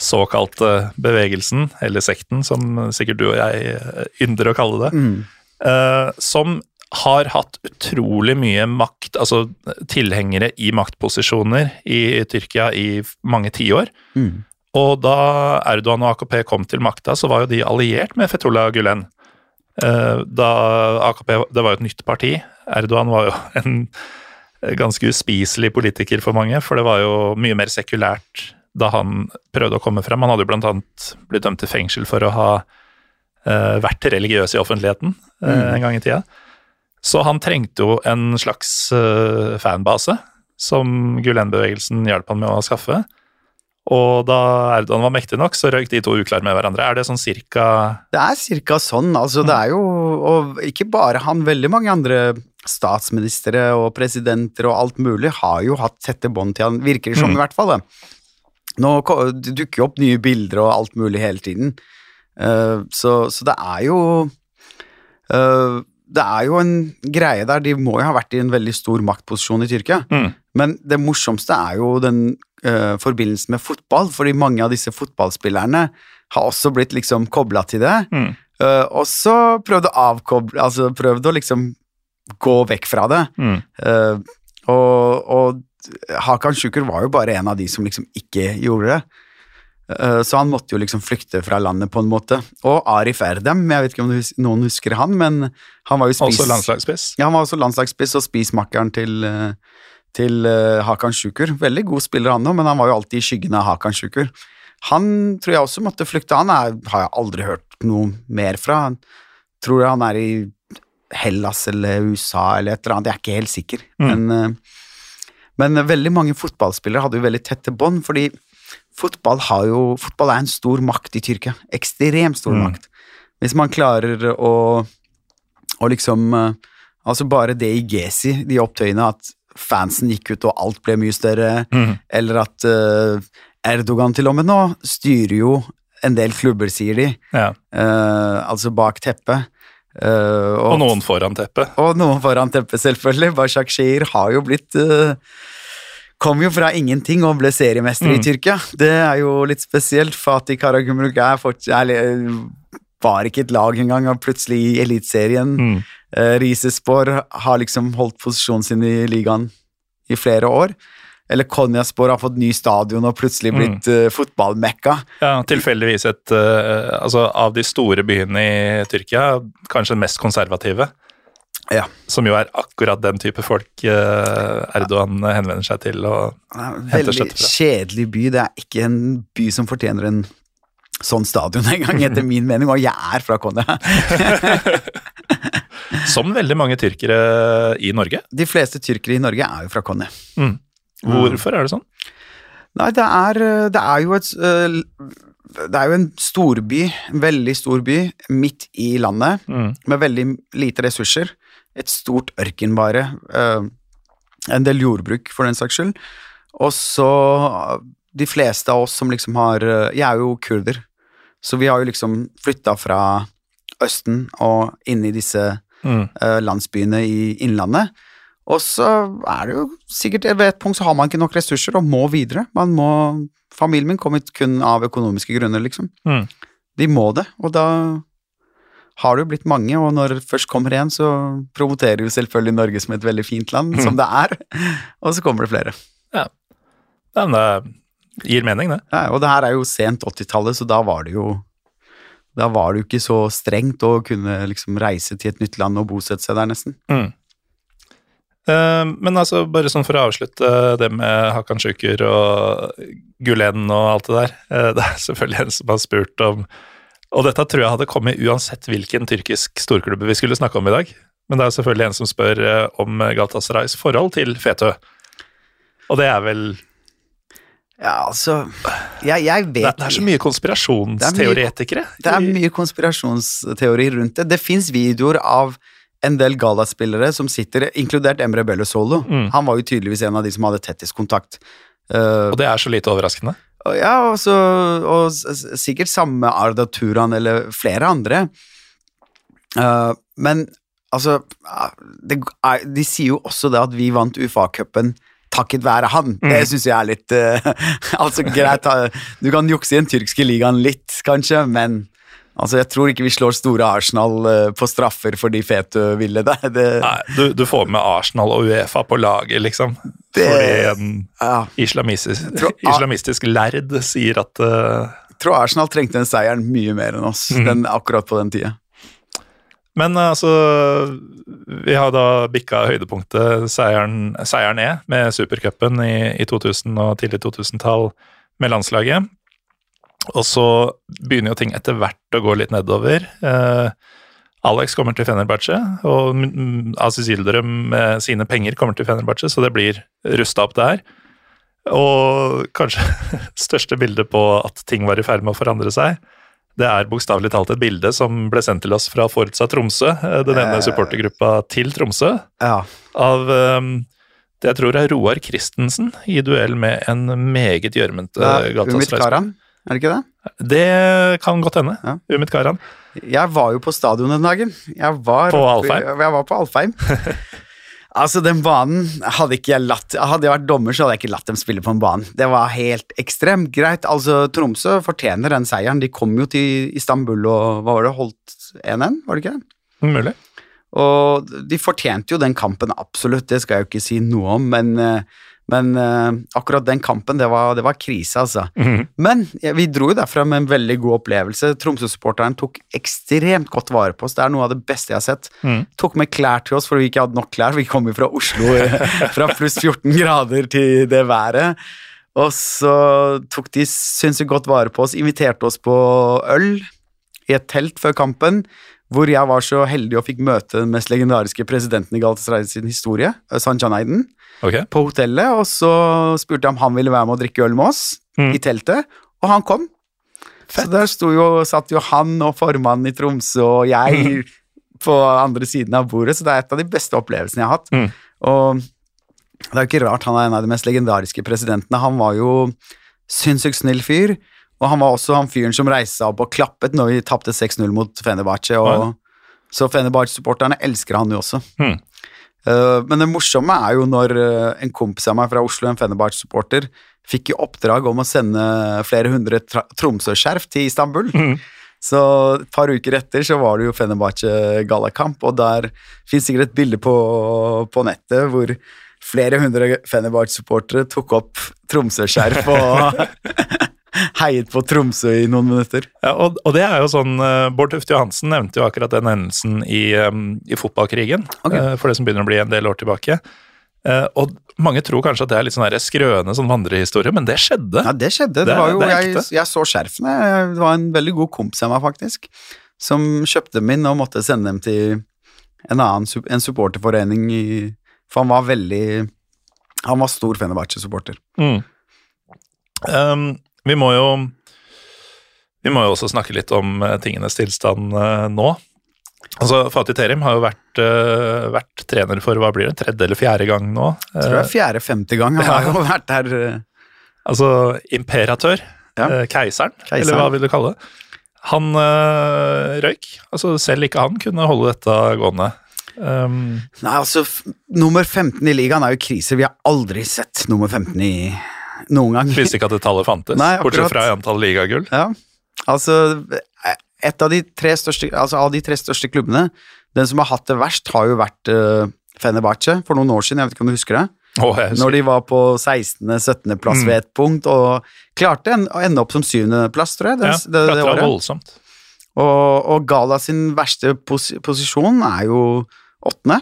såkalte bevegelsen, eller sekten, som sikkert du og jeg ynder å kalle det, mm. uh, som har hatt utrolig mye makt, altså tilhengere i maktposisjoner i Tyrkia i mange tiår. Mm. Og da Erdogan og AKP kom til makta, så var jo de alliert med Fetullah Gulen. Uh, da AKP Det var jo et nytt parti. Erdogan var jo en ganske uspiselig politiker for mange, for det var jo mye mer sekulært da han prøvde å komme frem. Han hadde jo blant annet blitt dømt til fengsel for å ha uh, vært religiøs i offentligheten uh, mm. en gang i tida. Så han trengte jo en slags uh, fanbase, som Gulen-bevegelsen hjalp han med å skaffe. Og da Erdogan var mektig nok, så røyk de to uklar med hverandre. Er det sånn cirka Det er cirka sånn. Altså, det er jo Og ikke bare han, veldig mange andre statsministre og presidenter og alt mulig har jo hatt tette bånd til han, virker det som, mm. i hvert fall. det. Nå dukker jo opp nye bilder og alt mulig hele tiden, uh, så, så, det er jo uh, Det er jo en greie der. De må jo ha vært i en veldig stor maktposisjon i Tyrkia. Mm. Men det morsomste er jo den uh, forbindelsen med fotball, fordi mange av disse fotballspillerne har også blitt liksom kobla til det. Mm. og så prøvd å avkoble Altså prøvd å liksom gå vekk fra det. Mm. og, og Hakan Sjukur var jo bare en av de som liksom ikke gjorde det. Eh, så han måtte jo liksom flykte fra landet på en måte. Og Arif Erdem, jeg vet ikke om noen husker han, men han var jo spis... Også landslagsspiss? Ja, han var også landslagsspiss og spismakkeren til, eh, til Hakan Sjukur. Veldig god spiller han òg, men han var jo alltid i skyggen av Hakan Sjukur. Han tror jeg også måtte flykte. Han er, har jeg aldri hørt noe mer fra. Han tror jeg han er i Hellas eller USA eller et eller annet, jeg er ikke helt sikker. Mm. Men men veldig mange fotballspillere hadde jo veldig tette bånd, fordi fotball, jo, fotball er en stor makt i Tyrkia. Ekstremt stor mm. makt. Hvis man klarer å, å liksom eh, Altså bare det i Gesi, de opptøyene, at fansen gikk ut og alt ble mye større, mm. eller at uh, Erdogan til og med nå styrer jo en del klubber, sier de. Ja. Uh, altså bak teppet. Uh, og, og, noen foran teppet. Og noen foran teppet, selvfølgelig. Bashak Shir har jo blitt uh, Kom jo fra ingenting og ble seriemester mm. i Tyrkia. Det er jo litt spesielt. Fatih Karagumruk er fortsatt var ikke et lag engang, og plutselig i Eliteserien. Mm. Uh, Risespor har liksom holdt posisjonen sin i ligaen i flere år. Eller Konjaspor har fått ny stadion og plutselig mm. blitt mm. uh, fotballmekka. Ja, tilfeldigvis et uh, Altså, av de store byene i Tyrkia, kanskje den mest konservative. Ja. Som jo er akkurat den type folk uh, Erdogan henvender seg til og henter støtte fra. Veldig kjedelig by. Det er ikke en by som fortjener en sånn stadion engang, etter min mening, og jeg er fra Konja. som veldig mange tyrkere i Norge? De fleste tyrkere i Norge er jo fra Konja. Mm. Hvorfor er det sånn? Nei, det er, det er jo et eh, Det er jo en storby, en veldig stor by, midt i landet, mm. med veldig lite ressurser. Et stort ørken, bare. Eh, en del jordbruk, for den saks skyld. Og så De fleste av oss som liksom har eh, Jeg er jo kurder, så vi har jo liksom flytta fra Østen og inn i disse mm. landsbyene i Innlandet. Og så er det jo sikkert Ved et punkt så har man ikke nok ressurser og må videre. Man må Familien min kom hit kun av økonomiske grunner, liksom. Mm. De må det, og da har det jo blitt mange, og når det først kommer én, så promoterer jo selvfølgelig Norge som et veldig fint land, mm. som det er, og så kommer det flere. Ja, men det gir mening, det. Ja, og det her er jo sent 80-tallet, så da var det jo da var det jo ikke så strengt å kunne liksom reise til et nytt land og bosette seg der, nesten. Mm. Eh, men altså, bare sånn for å avslutte det med Hakan Sjukur og Gulen og alt det der. Eh, det er selvfølgelig en som har spurt om Og dette tror jeg hadde kommet uansett hvilken tyrkisk storklubb vi skulle snakke om i dag. Men det er selvfølgelig en som spør eh, om Galatasarais forhold til Fetø. Og det er vel ja, altså Jeg, jeg vet det, det, er så mye konspirasjonsteoretikere. Det er mye, det er mye konspirasjonsteori rundt det. Det fins videoer av en del Gala-spillere som sitter, inkludert Emre Bello Solo. Mm. Han var jo tydeligvis en av de som hadde tettest kontakt. Uh, og det er så lite overraskende? Ja, og, så, og sikkert samme Arda Turan eller flere andre. Uh, men altså det, De sier jo også det at vi vant UFA-cupen takket være han. Mm. Det syns jeg er litt uh, Altså, greit, du kan jukse i den tyrkiske ligaen litt, kanskje, men Altså, Jeg tror ikke vi slår store Arsenal uh, på straffer fordi Fetu ville det. det Nei, du, du, får med Arsenal og Uefa på laget, liksom. Det, fordi en ja. islamistisk, tror, islamistisk, lærd sier at uh, Jeg tror Arsenal trengte den seieren mye mer enn oss mm. den, akkurat på den tida. Men uh, altså Vi har da bikka høydepunktet seieren, seieren er med supercupen i, i 2000 og tidlig 2000-tall med landslaget. Og så begynner jo ting etter hvert å gå litt nedover. Eh, Alex kommer til Fenerbahçe, og Aziz Yildirim med sine penger kommer til Fenerbahçe, så det blir rusta opp der. Og kanskje største bildet på at ting var i ferd med å forandre seg, det er bokstavelig talt et bilde som ble sendt til oss fra Forutsa Tromsø, eh, den ene eh. supportergruppa til Tromsø, ja. av um, det jeg tror er Roar Christensen i duell med en meget gjørmete ja, Karam? Er det ikke det? Det kan godt hende. Ja. Umit Karan. Jeg var jo på stadion den dagen. Jeg var på Alfheim? Jeg var på Alfheim. altså, den banen Hadde ikke jeg latt Hadde jeg vært dommer, så hadde jeg ikke latt dem spille på en bane. Det var helt ekstremt greit. Altså, Tromsø fortjener den seieren. De kom jo til Istanbul og hva var det, holdt 1-1, var det ikke det? Mulig. Og de fortjente jo den kampen, absolutt, det skal jeg jo ikke si noe om, men uh, men uh, akkurat den kampen, det var, det var krise, altså. Mm. Men ja, vi dro jo derfra med en veldig god opplevelse. Tromsø-supporteren tok ekstremt godt vare på oss. Det er noe av det beste jeg har sett. Mm. Tok med klær til oss, for vi ikke hadde nok klær. Vi kom jo fra Oslo fra pluss 14 grader til det været. Og så tok de sinnssykt godt vare på oss, inviterte oss på øl i et telt før kampen hvor jeg var så heldig og fikk møte den mest legendariske presidenten i Galatasaray sin historie, Sanjan Eiden okay. på hotellet, og så spurte jeg om han ville være med og drikke øl med oss mm. i teltet, og han kom. Fett. Så der sto jo, satt jo han og formannen i Tromsø og jeg mm. på andre siden av bordet, så det er et av de beste opplevelsene jeg har hatt. Mm. Og det er jo ikke rart han er en av de mest legendariske presidentene. Han var jo sinnssykt snill fyr, og han var også han fyren som reiste seg opp og klappet når vi tapte 6-0 mot Fenerbahçe. Og, så Fenerbahçe-supporterne elsker han jo også. Hmm. Uh, men det morsomme er jo når uh, en kompis av meg fra Oslo, en Fenerbahçe-supporter, fikk i oppdrag om å sende flere hundre Tromsø-skjerf til Istanbul. Mm. Så et par uker etter så var det jo Fenerbahçe gallakamp, og der fins sikkert et bilde på, på, nettet hvor flere hundre Fenerbahçe-supportere tok opp Tromsø-skjerf og heiet på Tromsø i noen minutter. Ja, og, og, det er jo sånn, uh, Bård Tufte Johansen nevnte jo akkurat den hendelsen i, um, i fotballkrigen, okay. uh, for det som begynner å bli en del år tilbake. Uh, og mange tror kanskje at det er litt sånn skrøne sånn vandrehistorie, men det skjedde. Ja, det skjedde. Det, det var jo, jeg, jeg, så skjerfene. Det var en veldig god kompis av meg, faktisk, som kjøpte dem inn og måtte sende dem til en annen en supporterforening i For han var veldig Han var stor Fenerbahçe-supporter. Mm. Um, vi må jo Vi må jo også snakke litt om uh, tingenes tilstand uh, nå. Altså, Fatih Terim har jo vært, uh, vært, trener for hva blir det, tredje eller fjerde gang nå. Jeg tror det er fjerde-femte gang. Han har jo vært der. Altså imperatør. Ja. Keiseren, Keiseren, eller hva vil du kalle det. Han røyk. Altså, selv ikke han kunne holde dette gående. Um, Nei, altså, nummer 15 i ligaen er jo krise. Vi har aldri sett nummer 15 i noen gang. Visste ikke at det tallet fantes, Nei, bortsett fra antall ligagull. Ja, altså et av de tre største, altså av de tre største klubbene, den som har hatt det verst, har jo vært uh, Fenerbahçe for noen år siden. Jeg vet ikke om du husker det? Oh, Når de var på 16.-17. plass mm. ved et punkt og klarte å ende opp som 7. plass, tror jeg. Det, ja, det, det, det var voldsomt. Og, og, Gala sin verste pos posisjon er jo åttende.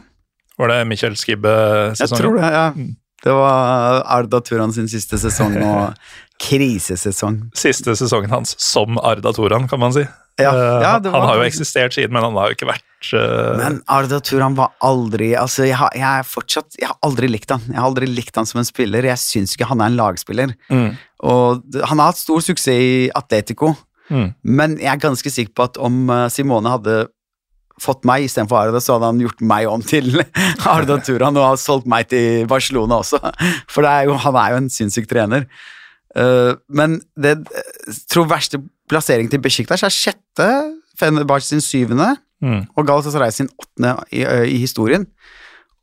Var det Michael Skibbe-sesongen? Jeg tror det, ja. Mm. Det var Arda Turan sin siste sesong og krisesesong. Siste sesongen hans som Arda Turan, kan man si. Ja, ja, var, han har jo eksistert siden, men han har jo ikke vært uh... Men Arda Turan var aldri altså jeg har, jeg, fortsatt, jeg har aldri likt han. Jeg har aldri likt han som en spiller. Jeg syns ikke han er en lagspiller. Mm. Og han har hatt stor suksess i Atletico, mm. men jeg er ganske sikker på at om eh, Simone hadde fått meg istedenfor Arda, så hadde han gjort meg om til Arda Turan og har solgt meg til Barcelona også. For er jo, han er jo en sinnssyk trener. Uh, men det tror verste plassering til Besjiktas er sjette, Fenerbahçe sin syvende mm. og Galatasaray sin åttende i, uh, i, historien.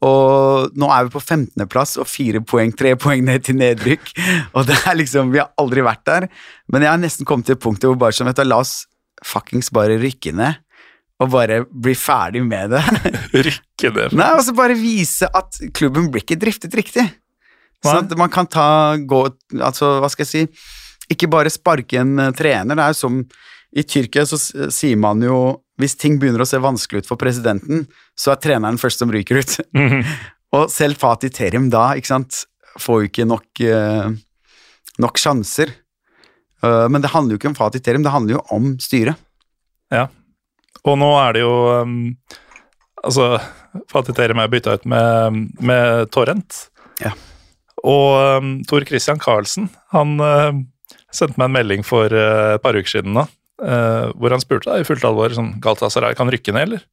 Og nå er vi på 15.-plass og fire poeng, tre poeng ned til nedrykk. Og det er liksom, Vi har aldri vært der, men jeg har nesten kommet til punktet hvor bare som, vet du, la oss fuckings bare rykke ned og bare bli ferdig med det. Rykke det. Nei, og så bare vise at klubben blir ikke driftet riktig. Sånn at man kan ta gå Altså, hva skal jeg si Ikke bare sparke en uh, trener. Det er jo som I Tyrkia så sier man jo hvis ting begynner å se vanskelig ut for presidenten, så er treneren først som ryker ut. Mm -hmm. og selv Fatih Terim da, ikke sant, får jo ikke nok, uh, nok sjanser. Uh, men det handler jo ikke om Fatih Terim, det handler jo om styret. Ja, og nå er det jo um, Altså, Fatih meg bytta ut med, med Torrent. Ja. Og um, Tor Christian Karlsen, han uh, sendte meg en melding for uh, et par uker siden da, uh, hvor han spurte da, i fullt alvor sånn Galatasaray kan rykke ned, eller?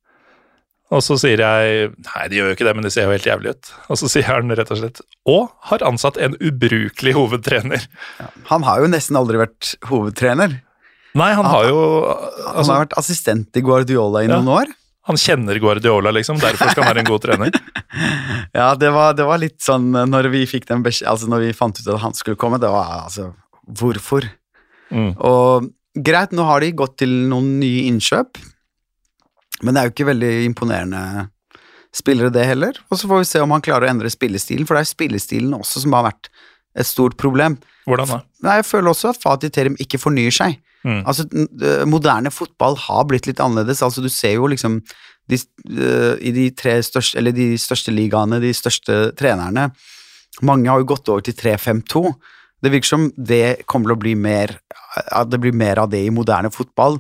Og så sier jeg nei, de gjør jo ikke det, men de ser jo helt jævlig ut. Og så sier han rett og slett og har ansatt en ubrukelig hovedtrener. Ja, han har jo nesten aldri vært hovedtrener. Nei, han har jo altså, Han har vært assistent i Guardiola i noen år. Han kjenner Guardiola, liksom. Derfor skal han være en god trener. ja, det var, det var, litt sånn når vi fikk den altså når vi fant ut at han skulle komme, det var altså Hvorfor? Mm. Og greit, nå har de gått til noen nye innkjøp, men det er jo ikke veldig imponerende spillere, det heller. Og så får vi se om han klarer å endre spillestilen, for det er spillestilen også som har vært et stort problem. Hvordan da? Nei, jeg føler også at Fatih Terim ikke fornyer seg. Mm. Altså, moderne fotball har blitt litt annerledes. Altså, du ser jo liksom de, i de tre største, eller de største ligaene, de største trenerne Mange har jo gått over til 3-5-2. Det virker som det kommer til å bli mer at det blir mer av det i moderne fotball.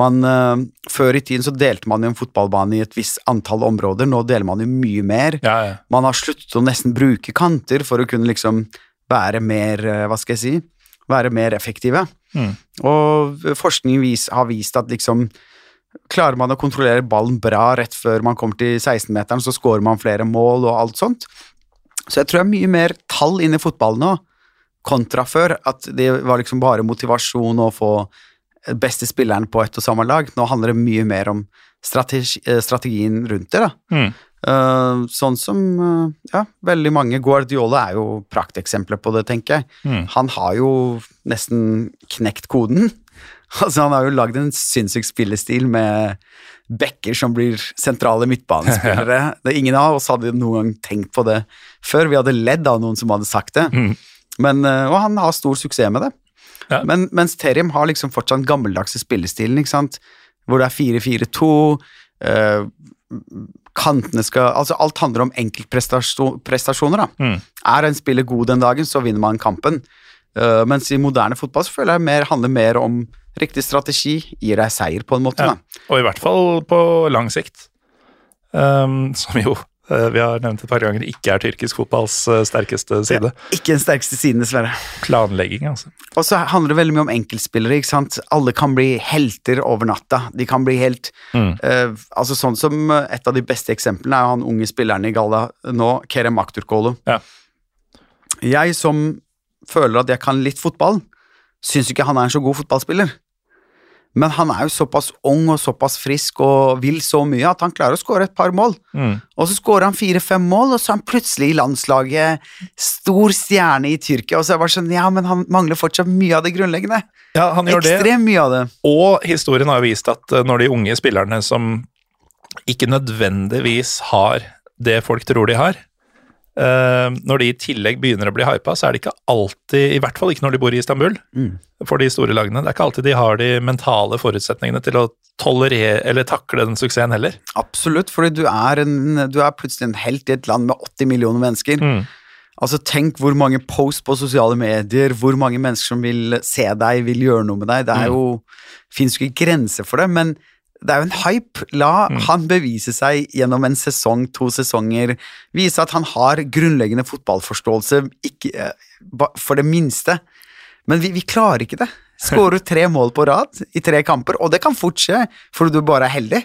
Man, uh, før i tiden så delte man jo en fotballbane i et visst antall områder, nå deler man jo mye mer. Ja, ja. Man har sluttet å nesten bruke kanter for å kunne liksom være mer, uh, hva skal jeg si, være mer effektive. Mm. Og forskning vis, har vist at liksom Klarer man å kontrollere ballen bra rett før man kommer til 16-meteren, så scorer man flere mål og alt sånt. Så jeg tror det er mye mer tall inn i fotballen nå, kontra før. At det var liksom bare motivasjon å få beste spilleren på ett og samme lag. Nå handler det mye mer om strategi, eh, strategien rundt det. da. Mm. Uh, sånn som uh, ja, veldig mange Guardiola er jo prakteksempler på det, tenker jeg. Mm. Han har jo nesten knekt koden. Altså, han har jo lagd en sinnssyk spillestil med backer som blir sentrale midtbanespillere. Det ingen av oss hadde noen gang tenkt på det før. Vi hadde ledd av noen som hadde sagt det. Mm. Men, eh, og han har stor suksess med det. Ja. Men, mens Terim har liksom fortsatt gammeldagse spillestilen, ikke sant? hvor det er 4-4-2. Uh, kantene skal Altså, alt handler om enkeltprestasjoner, da. Mm. Er en spiller god den dagen, så vinner man kampen. Uh, mens i moderne fotball så føler jeg mer handler mer om riktig strategi gir deg seier, på en måte. Ja. Da. Og i hvert fall på lang sikt. Um, som jo vi har nevnt et par ganger ikke er tyrkisk fotballs uh, sterkeste side. Ja, ikke den sterkeste siden, dessverre. Planlegging, altså. Og så handler det veldig mye om enkeltspillere. ikke sant? Alle kan bli helter over natta. De kan bli helt mm. uh, altså Sånn som et av de beste eksemplene er han unge spilleren i Galla nå, Kerem Akturkolo. Ja. Jeg som føler at jeg kan litt fotball, syns ikke han er en så god fotballspiller. Men han er jo såpass ung og såpass frisk og vil så mye at han klarer å skåre et par mål. Mm. Og så skårer han fire-fem mål, og så er han plutselig i landslaget, stor stjerne i Tyrkia. Og så er det bare sånn, ja, men han mangler fortsatt mye av det grunnleggende. Ja, han gjør Ekstremt det. mye av det. Og historien har vist at eh, når de unge spillerne som ikke nødvendigvis har det folk tror de har, når de i tillegg begynner å bli hypa, så er det ikke alltid, i hvert fall ikke når de bor i Istanbul, mm. for de store lagene. Det er ikke alltid de har de mentale forutsetningene til å tolerere eller takle den suksessen heller. Absolutt, for du er, en, du er plutselig en helt i et land med 80 millioner mennesker. Mm. Altså Tenk hvor mange post på sosiale medier, hvor mange mennesker som vil se deg, vil gjøre noe med deg. Det er mm. jo, fins jo ikke grenser for det, men det er jo en hype. La mm. han bevise seg gjennom en sesong, to sesonger. Vise at han har grunnleggende fotballforståelse, ikke, eh, for det minste. Men vi, vi klarer ikke det. Skårer tre mål på rad i tre kamper, og det kan fort skje fordi du bare er heldig.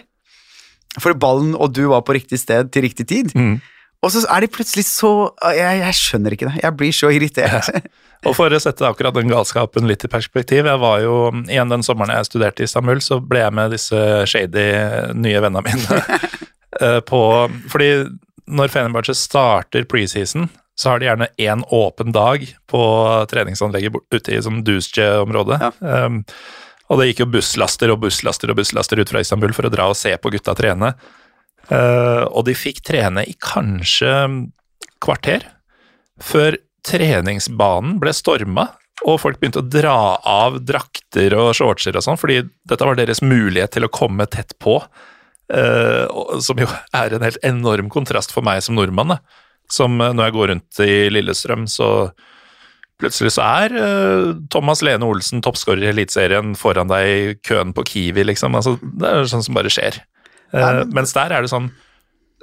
For ballen og du var på riktig sted til riktig tid. Mm. Og så er de plutselig så jeg, jeg, skjønner ikke det. Jeg blir så irritert. Ja. Og For å sette akkurat den galskapen litt i perspektiv, jeg var jo igjen den sommeren jeg studerte i Istanbul, så ble jeg med disse shady nye vennene mine eh, på Fordi når Fenerbahçe starter preseason, så har de gjerne én åpen dag på treningsanlegget ute i sånn Dusje-området. Ja. Um, og det gikk jo busslaster og busslaster og busslaster ut fra Istanbul for å dra og se på gutta trene. Uh, og de fikk trene i kanskje kvarter før treningsbanen ble storma, og folk begynte å dra av drakter og shortser og sånn, fordi dette var deres mulighet til å komme tett på. Uh, som jo er en helt enorm kontrast for meg som nordmann. Da. Som uh, når jeg går rundt i Lillestrøm, så plutselig så er uh, Thomas Lene Olsen toppskårer i Eliteserien foran deg i køen på Kiwi, liksom. Altså, det er sånn som bare skjer. mens der er det sånn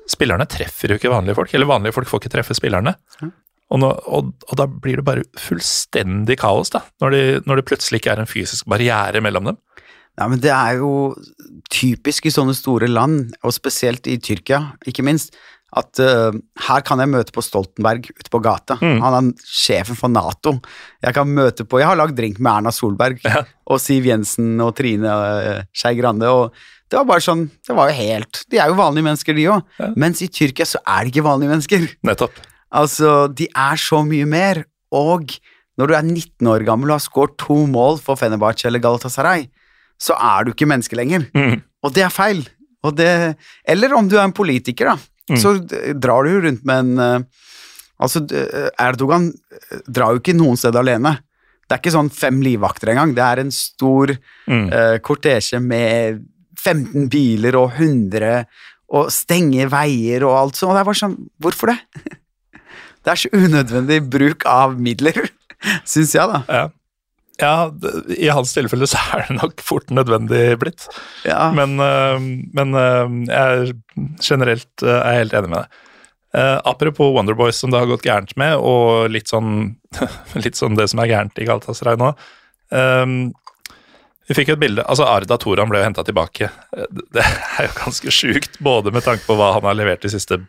Spillerne treffer jo ikke vanlige folk, eller vanlige folk får ikke treffe spillerne. Og, nå, og, og, da blir det bare fullstendig kaos, da, når, de, når, det plutselig ikke er en fysisk barriere mellom dem. Ja, men Det er jo typisk i sånne store land, og spesielt i Tyrkia, ikke minst, at uh, her kan jeg møte på Stoltenberg ute på gata. Mm. Han er sjefen for Nato. Jeg kan møte på, jeg har lagd drink med Erna Solberg ja. og Siv Jensen og Trine uh, Skei Grande. og det var bare sånn, det var jo helt De er jo vanlige mennesker, de òg. Ja. Mens i Tyrkia så er de ikke vanlige mennesker. Nettopp. Altså, de er så mye mer. Og når du er 19 år gammel og har skåret to mål for Fenerbahçe eller Galatasaray, så er du ikke menneske lenger. Mm. Og det er feil. Det, eller om du er en politiker, da. Mm. Så drar du rundt med en uh, Altså, Erdogan drar jo ikke noen sted alene. Det er ikke sånn fem livvakter engang. Det er en stor mm. uh, kortesje med 15 biler og 100 og stenger veier og alt sånt. Og det er bare sånn Hvorfor det? Det er så unødvendig bruk av midler, syns jeg, da. Ja. ja. i hans tilfelle så er det nok fort nødvendig blitt. Ja. Men, eh, men eh, jeg er generelt eh, er helt enig med deg. apropos Wonderboys, som det har gått gærent med, og litt sånn, litt sånn det som er gærent i Galatasaray nå. vi fikk jo et bilde altså Arda Toran ble jo henta tilbake. Det er jo ganske sjukt, både med tanke på hva han har levert de siste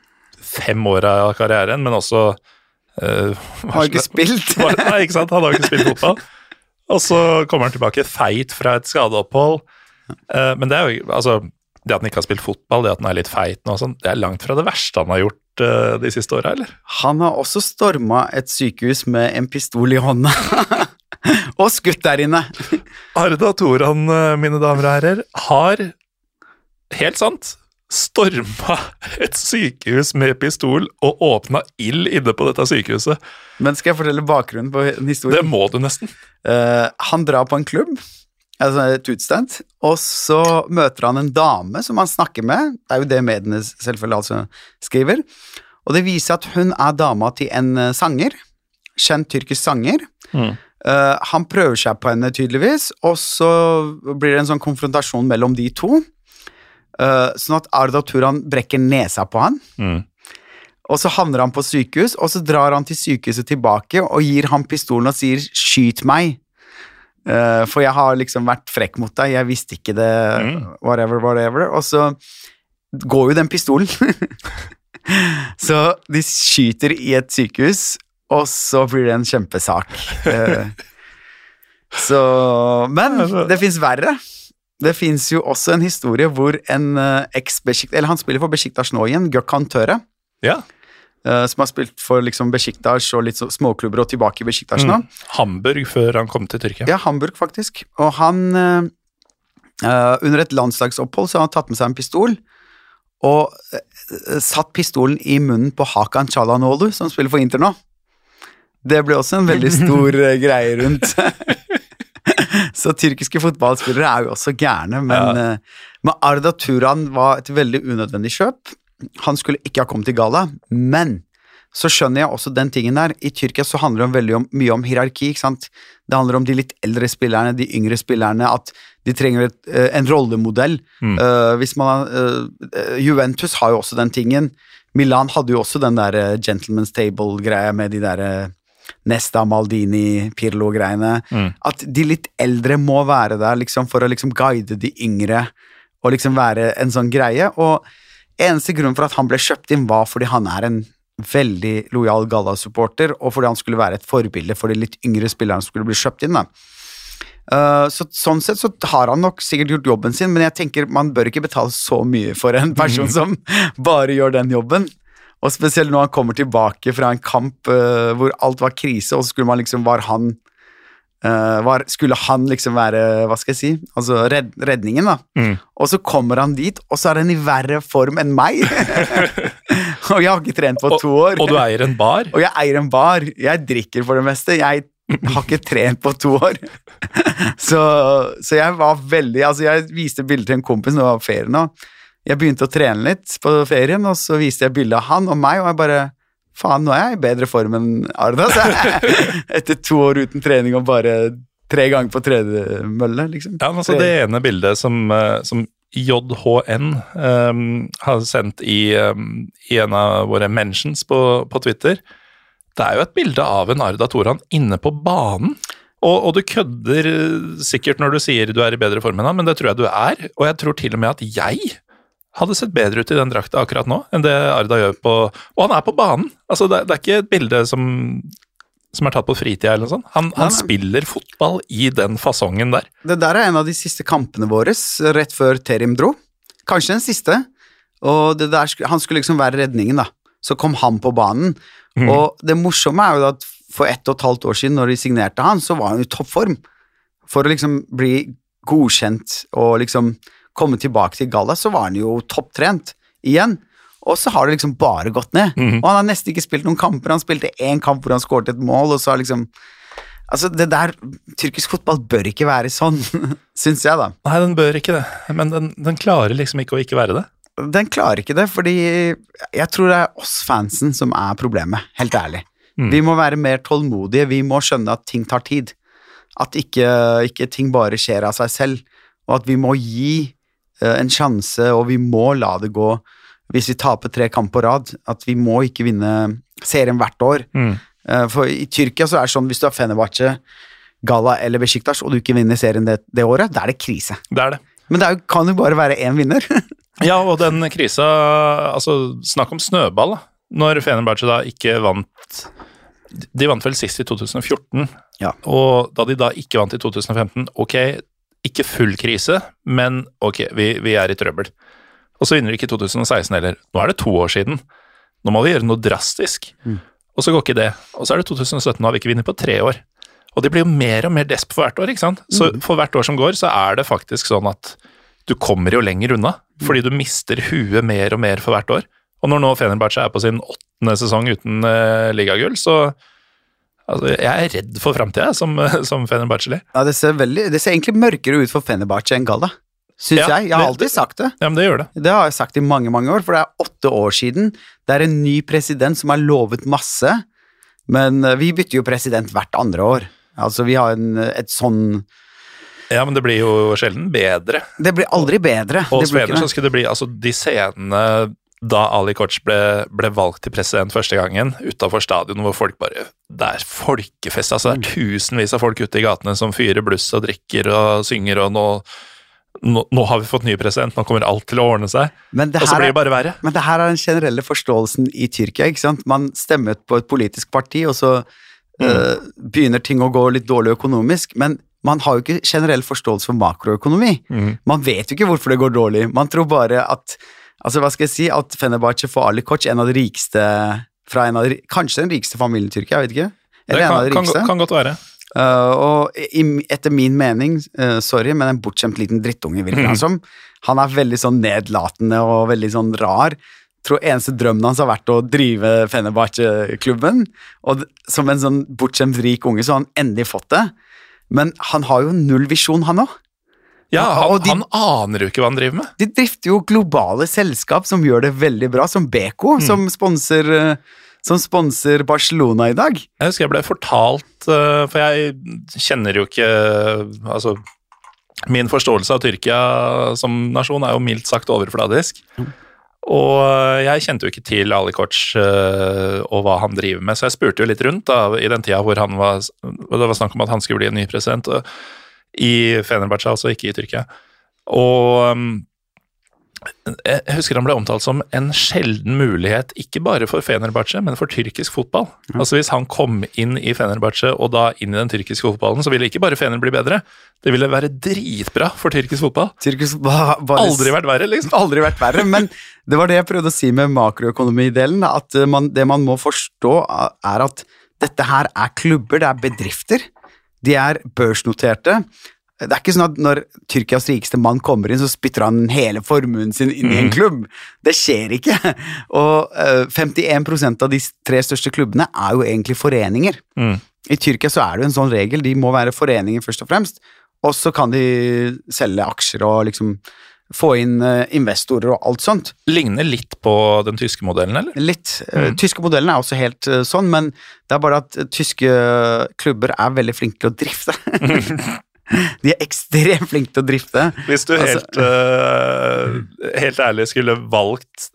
fem åra av karrieren, men også uh, Har ikke spilt? nei, ikke sant. Han har ikke spilt fotball. Og så kommer han tilbake feit fra et skadeopphold. Uh, men det er jo altså det at han ikke har spilt fotball, det at han er litt feit nå, sånn, det er langt fra det verste han har gjort uh, de siste åra, eller? Han har også storma et sykehus med en pistol i hånda. og skutt der inne. Arda Toran, mine damer og herrer, har helt sant storma et sykehus med pistol og åpna ild inne på dette sykehuset. Men skal jeg fortelle bakgrunnen på en historie? Det må du nesten. Uh, han drar på en klubb, altså et utstand, og så møter han en dame som han snakker med. Det er jo det mediene selvfølgelig altså skriver. Og det viser at hun er dama til en eh, sanger. Kjent tyrkisk sanger. Mm. Uh, han prøver seg på henne, tydeligvis, og så blir det en sånn konfrontasjon mellom de to. Uh, sånn at Arda Turan brekker nesa på han. Mm. Og så havner han på sykehus, og så drar han til sykehuset tilbake og gir ham pistolen og sier 'skyt meg'. Uh, for jeg har liksom vært frekk mot deg, jeg visste ikke det, mm. whatever, whatever. Og så går jo den pistolen. så de skyter i et sykehus, og så blir det en kjempesak. Uh, så Men det fins verre. Det fins jo også en historie hvor en uh, eks-Besjiktas Eller han spiller for Besjiktas nå igjen, Gökhan Tøre. Ja. Uh, som har spilt for liksom Besjiktas og litt småklubber og tilbake i Besjiktas nå. Mm. Hamburg før han kom til Tyrkia. Ja, Hamburg, faktisk. Og han uh, Under et landslagsopphold så har han tatt med seg en pistol. Og satt pistolen i munnen på Hakan Chalanolu, som spiller for Inter nå. Det ble også en veldig stor greie rundt. Så tyrkiske fotballspillere er jo også gærne, men, ja. uh, men Arda Turan var et veldig unødvendig kjøp. Han skulle ikke ha kommet til galla, men så skjønner jeg også den tingen der. I Tyrkia så handler det veldig om, mye om hierarki. ikke sant? Det handler om de litt eldre spillerne, de yngre spillerne, at de trenger et, uh, en rollemodell. Mm. Uh, hvis man Juventus har jo også den tingen. Milan hadde jo også den der Gentleman's Table-greia med de der Nesta, Maldini, Pirlo-greiene. Mm. At de litt eldre må være der liksom, for å liksom guide de yngre og liksom være en sånn greie. Og eneste grunn for at han ble kjøpt inn, var fordi han er en veldig lojal Galla-supporter, og fordi han skulle være et forbilde for de litt yngre spillerne som skulle bli kjøpt inn. da. Uh, så, sånn sett så har han nok sikkert gjort jobben sin, men jeg tenker man bør ikke betale så mye for en person som bare gjør den jobben. Og spesielt når han kommer tilbake fra en kamp uh, hvor alt var krise, og så skulle man liksom Var han uh, var, Skulle han liksom være Hva skal jeg si? Altså red, redningen, da. Mm. Og så kommer han dit, og så er han i verre form enn meg! og jeg har ikke trent på og, to år. Og du eier en bar? og jeg eier en bar. Jeg drikker for det meste. Jeg har ikke trent på to år. så, så, jeg var veldig Altså, jeg viste bilder til en kompis når det var ferie nå jeg begynte å trene litt på ferien, og så viste jeg bilde av han og meg, og jeg bare Faen, nå er jeg i bedre form enn Arda. Etter to år uten trening og bare tre ganger på tredemølle, liksom. Ja, altså Det ene bildet som, eh, som JHN um, ehm, har sendt i, um, i, en av våre mentions på, på, Twitter, det er jo et bilde av en Arda Toran inne på banen. Og, og, du kødder sikkert når du sier du er i bedre form enn han, men det tror jeg du er. Og jeg tror til og med at jeg hadde sett bedre ut i den drakta akkurat nå enn det Arda gjør på Og han er på banen! Altså, det, det er ikke et bilde som, som er tatt på fritida eller noe sånt. Han, han spiller fotball i den fasongen der. Det der er en av de siste kampene våre rett før Terim dro. Kanskje den siste. Og der, han skulle liksom være redningen, da. Så kom han på banen. Mm. Og det morsomme er jo at for ett og et halvt år siden, når de signerte han, så var han i toppform. For å liksom bli godkjent og liksom komme tilbake til Galla, så var han jo topptrent igjen. Og så har det liksom bare gått ned. Mm. Og han har nesten ikke spilt noen kamper. Han spilte én kamp hvor han skåret et mål, og så har liksom Altså, det der Tyrkisk fotball bør ikke være sånn, syns jeg, da. Nei, den bør ikke det, men den, den, klarer liksom ikke å ikke være det. Den klarer ikke det, fordi jeg tror det er oss fansen som er problemet, helt ærlig. Mm. Vi må være mer tålmodige, vi må skjønne at ting tar tid. At ikke, ikke ting bare skjer av seg selv, og at vi må gi en sjanse, og vi må la det gå hvis vi taper tre kamp på rad. At vi må ikke vinne serien hvert år. Mm. Eh, for i Tyrkia så er det sånn hvis du har Fenerbahçe, Gala eller Besjiktas, og du ikke vinner serien det, det, året, da er det krise. Det er det. Men det er, kan jo bare være én vinner. ja, og den krisa Altså, snakk om snøball. da. Når Fenerbahçe da ikke vant De vant vel sist i 2014, ja. og da de da ikke vant i 2015, ok, ikke full krise, men ok, vi, vi er i trøbbel. Og så vinner de ikke i 2016 heller. Nå er det to år siden. Nå må vi gjøre noe drastisk. Mm. Og så går ikke det. Og så er det 2017, nå har vi ikke vunnet på tre år. Og de blir jo mer og mer desp for hvert år, ikke sant. Så mm. for hvert år som går, så er det faktisk sånn at du kommer jo lenger unna. Mm. Fordi du mister huet mer og mer for hvert år. Og når nå Fenerbahçe er på sin åttende sesong uten uh, ligagull, så altså, jeg er redd for framtida som, som Fenerbahçeli. Ja, det ser, veldig, det ser egentlig mørkere ut for Fenerbahçe enn Galla syns ja, jeg. Jeg har det, alltid sagt det. Ja, men Det gjør det. Det har jeg sagt i mange mange år, for det er åtte år siden. Det er en ny president som har lovet masse, men eh, vi bytter jo president hvert andre år. Altså, vi har en, et sånn ja, men det blir jo sjelden bedre. Det blir aldri bedre. Og Svener så skulle det bli altså de scenene da Ali Koch ble, ble, valgt til president første gangen, utafor stadionet hvor folk bare Det er folkefest, altså. Det er tusenvis av folk ute i gatene som fyrer bluss og drikker og synger, og nå nå, nå, har vi fått ny president, nå kommer alt til å ordne seg. og så blir det bare verre. Men det her er den generelle forståelsen i Tyrkia. ikke sant? Man stemmer på et politisk parti, og så mm. øh, begynner ting å gå litt dårlig økonomisk. Men man har jo ikke generell forståelse for makroøkonomi. Mm. Man vet jo ikke hvorfor det går dårlig. Man tror bare at altså hva skal jeg si, at Fenerbahçe får Ali Koch, en av de rikeste fra en av de, Kanskje den rikeste familien i Tyrkia, jeg vet ikke. Eller det kan, kan, kan godt være. Uh, og i, etter min mening, uh, sorry, men en bortskjemt liten drittunge, virker han som. Han er veldig sånn nedlatende og veldig sånn rar. Tror eneste drømmen hans har vært å drive Fenerbahçe-klubben. Og som en sånn bortskjemt rik unge så har han endelig fått det. Men han har jo null visjon, han òg. Ja, han, de, han, aner jo ikke hva han driver med. De drifter jo globale selskap som gjør det veldig bra, som Beko, mm. som sponser uh, som sponser Barcelona i dag. Jeg husker jeg ble fortalt, eh, for jeg kjenner jo ikke Altså, min forståelse av Tyrkia som nasjon er jo mildt sagt overfladisk. Og jeg kjente jo ikke til Ali Koch og hva han driver med, så jeg spurte jo litt rundt da, i den tida hvor han var, det var snakk om at han skulle bli en ny president, uh, i Fenerbahçe, altså ikke i Tyrkia. Og um, jeg husker han ble omtalt som en sjelden mulighet, ikke bare for Fenerbahçe, men for tyrkisk fotball. Ja. Altså Hvis han kom inn i Fenerbahçe og da inn i den tyrkiske fotballen, så ville ikke bare Fener bli bedre, det ville være dritbra for tyrkisk fotball. Tyrkisk, bare, aldri vært verre, liksom. Aldri vært verre, men det var det jeg prøvde å si med makroøkonomidelen. At man, det man må forstå, er at dette her er klubber, det er bedrifter. De er børsnoterte. Det er ikke sånn at når Tyrkias rikeste mann kommer inn, så spytter han hele formuen sin inn i en mm. klubb. Det skjer ikke. Og uh, eh, 51% av de tre største klubbene er jo egentlig foreninger. Mm. I Tyrkia så er det jo en sånn regel, de må være foreninger først og fremst. Og så kan de selge aksjer og liksom få inn uh, investorer og alt sånt. Ligner litt på den tyske modellen, eller? Litt. Mm. tyske modellen er også helt uh, sånn, men det er bare at tyske klubber er veldig flinke til å drifte. De er ekstremt flinke til å drifte. Hvis du altså, uh, helt ærlig skulle valgt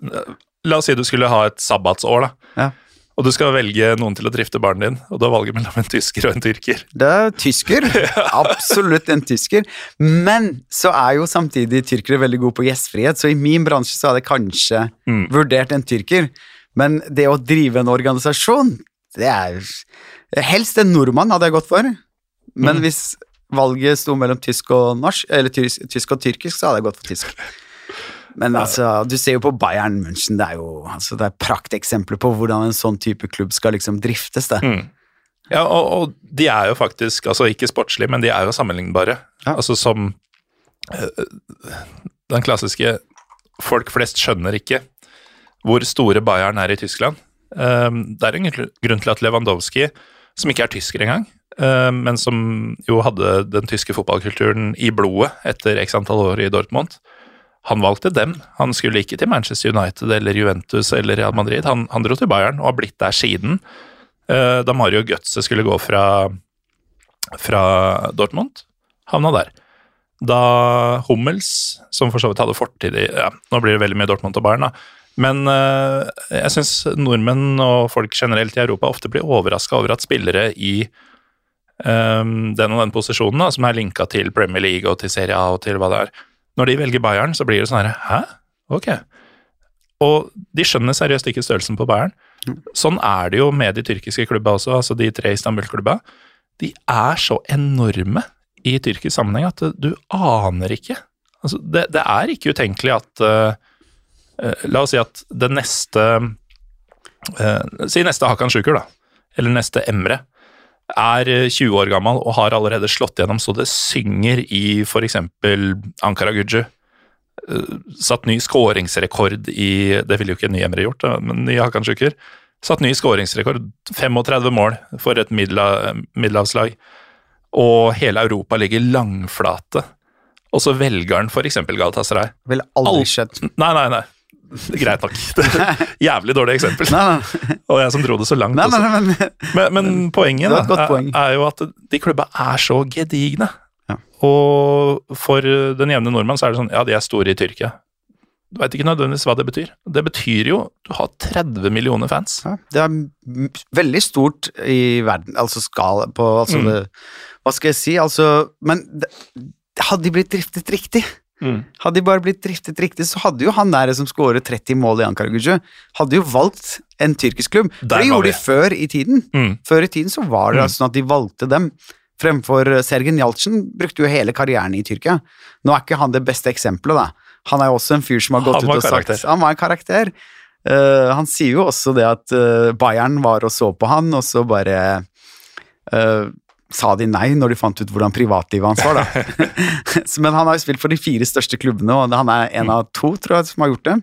La oss si du skulle ha et sabbatsår, da. Ja. Og du skal velge noen til å drifte barnet din, og du har valget mellom en tysker og en tyrker. Det er tysker. Absolutt en tysker. Men så er jo samtidig tyrkere veldig gode på gjestfrihet, så i min bransje så hadde jeg kanskje mm. vurdert en tyrker. Men det å drive en organisasjon, det er Helst en nordmann hadde jeg gått for. Men mm. hvis valget sto mellom tysk og norsk, eller tysk, tysk og tyrkisk, så hadde jeg gått for tysk. Men altså, du ser jo på Bayern München, det er jo altså, det er prakteksempler på hvordan en sånn type klubb skal liksom driftes. det. Mm. Ja, og, og, de er jo faktisk, altså ikke sportslige, men de er jo sammenlignbare. Ja. Altså som øh, Den klassiske Folk flest skjønner ikke hvor store Bayern er i Tyskland. Um, det er en grunn til at Lewandowski, som ikke er tysker engang, um, men som jo hadde den tyske fotballkulturen i blodet etter x antall år i Dortmund. Han valgte dem. Han skulle ikke til Manchester United eller Juventus eller Real Madrid. Han, han dro til Bayern og har blitt der siden. Eh, da Mario Götze skulle gå fra, fra Dortmund, havna der. Da Hummels, som for så vidt hadde fortid i ja, Nå blir det veldig mye Dortmund og Bayern, da. Men uh, jeg syns nordmenn og folk generelt i Europa ofte blir overraska over at spillere i um, den og den posisjonen, da, som er linka til Premier League og til Serie A og til hva det er. Når de velger Bayern, så blir det sånn herre Hæ? Ok. Og de skjønner seriøst ikke størrelsen på Bayern. Sånn er det jo med de tyrkiske klubba også, altså de tre Istanbul-klubba. De er så enorme i tyrkisk sammenheng at du aner ikke. Altså, det, det, er ikke utenkelig at uh, uh, La oss si at det neste uh, Si neste Hakan Sjukur, da. Eller neste Emre er 20 år gammel og har allerede slått gjennom så det synger i f.eks. Ankara Guju. Satt ny skåringsrekord i Det ville jo ikke Nyemre gjort, men nye Hakan Sjuker. Satt ny skåringsrekord. 35 mål for et middelhavslag. Og hele Europa ligger langflate. Og så velger han f.eks. Galatasaray. Ville aldri skjedd. Nei, nei, nei. Greit nok. Jævlig dårlig eksempel. Nei, nei. Og jeg som dro det så langt nei, nei, men, men, men, poenget da, poeng. er, er, jo at de klubba er så gedigne. Ja. Og for den jevne nordmann så er det sånn Ja, de er store i Tyrkia. Du veit ikke nødvendigvis hva det betyr. Det betyr jo du har 30 millioner fans. Ja, det er veldig stort i verden, altså skala på altså mm. det, Hva skal jeg si, altså Men det, hadde de blitt driftet riktig Mm. Hadde de bare blitt driftet riktig, så hadde jo han der som skåret 30 mål i Ankara Gucu, hadde jo valgt en tyrkisk klubb. Det gjorde de før i tiden. Mm. Før i tiden så var det mm. sånn at de valgte dem. Fremfor Sergen Jaltsen brukte jo hele karrieren i Tyrkia. Nå er ikke han det beste eksempelet, da. Han er jo også en fyr som har gått ut og karakter. sagt Han var en karakter. Uh, han sier jo også det at uh, Bayern var og så på han, og så bare uh, sa de nei når de fant ut hvordan privatlivet hans var, da. Men han har jo spilt for de fire største klubbene, og han er en av to, tror jeg, som har gjort det.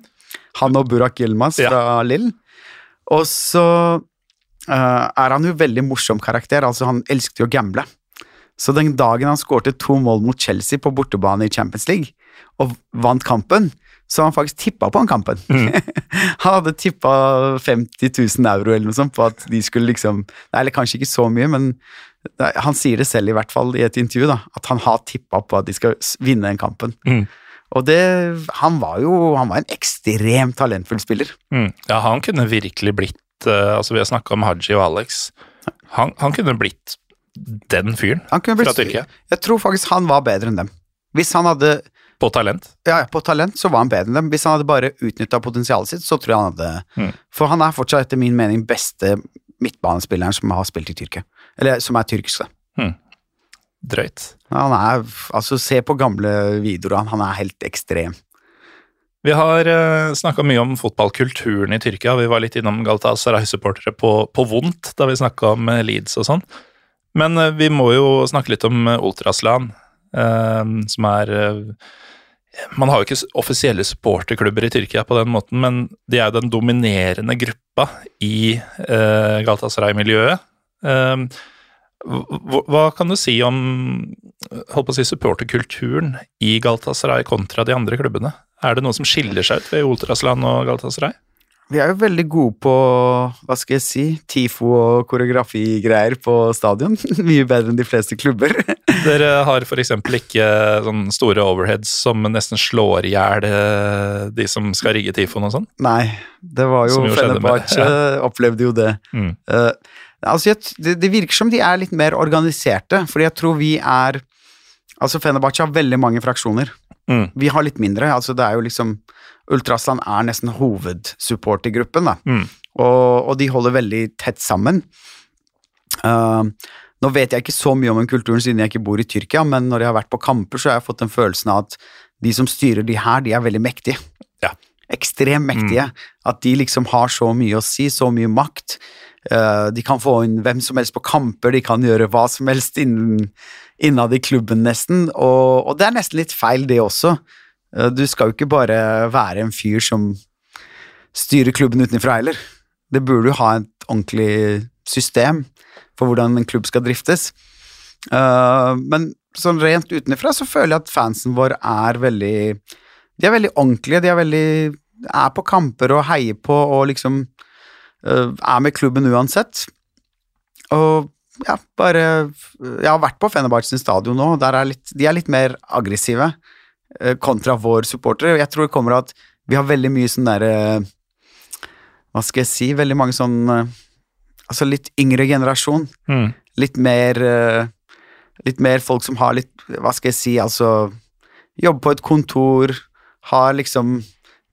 Han og Burak Yilmaz fra ja. Lill. Og så uh, er han jo veldig morsom karakter, altså han elsket jo å gamble. Så den dagen han skårte to mål mot Chelsea på bortebane i Champions League, og vant kampen, så han faktisk tippa på den kampen. Mm. han hadde tippa 50 000 euro eller noe sånt på at de skulle liksom Eller kanskje ikke så mye, men han sier det selv i hvert fall i et intervju, da, at han har tippa på at de skal vinne den kampen. Mm. Og det Han var jo han var en ekstremt talentfull spiller. Mm. Ja, han kunne virkelig blitt uh, Altså, vi har snakka om Haji og Alex. Han, han, kunne blitt den fyren blitt, fra Tyrkia. Jeg tror faktisk han var bedre enn dem. Hvis han hadde På talent? Ja, på talent så var han bedre enn dem. Hvis han hadde bare utnytta potensialet sitt, så tror jeg han hadde mm. For han er fortsatt etter min mening beste midtbanespilleren som har spilt i Tyrkia. Eller som er tyrkisk, da. Hmm. Drøyt. Han er Altså, se på gamle videoer han. er helt ekstrem. Vi har uh, eh, snakka mye om fotballkulturen i Tyrkia. Vi var litt innom Galatasaray-supportere på, på, vondt da vi snakka om uh, Leeds og sånn. Men uh, vi må jo snakke litt om uh, Ultraslan, som er Man har jo ikke offisielle supporterklubber i Tyrkia på den måten, men de er jo den dominerende gruppa i Galatasaray-miljøet. Ehm, hva kan du si om holdt på å si, supporterkulturen i Galatasaray kontra de andre klubbene? Er det noe som skiller seg ut ved Ultrasland og Galatasaray? Vi er jo veldig gode på hva skal jeg si, TIFO og koreografigreier på stadion. Mye bedre enn de fleste klubber. Dere har f.eks. ikke sånne store overheads som nesten slår i hjel eh, de som skal rigge TIFOen og sånn? Nei, det var jo Fenerbahçe ja. opplevde jo det. Mm. Uh, Altså, det, det, virker som de er litt mer organiserte, fordi jeg tror vi er Altså, Fenerbahçe har veldig mange fraksjoner. Mm. Vi har litt mindre. altså Det er jo liksom Ultrasland er nesten hovedsupportergruppen, da. Mm. Og, og, de holder veldig tett sammen. Uh, nå vet jeg ikke så mye om den kulturen siden jeg ikke bor i Tyrkia, men når jeg har vært på kamper, så har jeg fått den følelsen av at de som styrer de her, de er veldig mektige. Ja. Ekstremt mektige. Mm. At de liksom har så mye å si, så mye makt. Eh, de kan få inn hvem som helst på kamper, de kan gjøre hva som helst innen, innad i klubben, nesten. Og, og, det er nesten litt feil, det også. Eh, du skal jo ikke bare være en fyr som styrer klubben utenfra heller. Det burde jo ha et ordentlig system for hvordan en klubb skal driftes. Eh, men sånn rent utenfra så føler jeg at fansen vår er veldig De er veldig ordentlige, de er veldig er på kamper og heier på og liksom er med klubben uansett. Og ja, bare Jeg har vært på Fenerbahçe stadion nå, der er litt, de er litt mer aggressive eh, kontra vår supportere. Jeg tror det kommer at vi har veldig mye sånn derre Hva skal jeg si? Veldig mange sånn Altså litt yngre generasjon. Mm. Litt mer Litt mer folk som har litt Hva skal jeg si, altså Jobber på et kontor, har liksom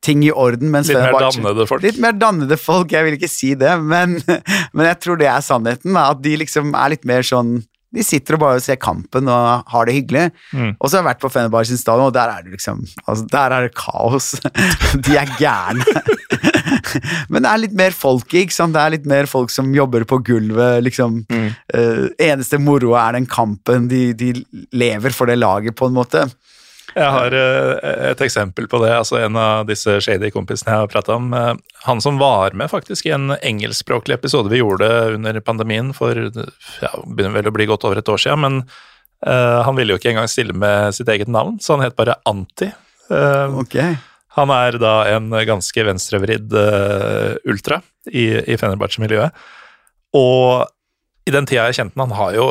ting i orden. litt mer dannede folk? Litt mer dannede folk, jeg vil ikke si det, men, men jeg tror det er sannheten. At de liksom er litt mer sånn de sitter og bare ser kampen og har det hyggelig. Mm. Og så har jeg vært på Fenerbahçe stadion, og der er det liksom altså, Der er det kaos. De er gærne. Men det er litt mer folk ikke sant. Det er litt mer folk som jobber på gulvet, liksom. Mm. Uh, eneste moroa er den kampen. De, de, lever for det laget, på en måte. Jeg har uh, et eksempel på det. altså En av disse shady kompisene jeg har prata om. Uh, han som var med faktisk i en engelskspråklig episode vi gjorde under pandemien for ja, begynner vel å bli godt over et år siden, men han ville jo ikke engang stille med sitt eget navn, så han het bare Anti. okay. Han er da en ganske venstrevridd uh, ultra i, i Fenerbahçe-miljøet. Og i den tida jeg kjente han, han har jo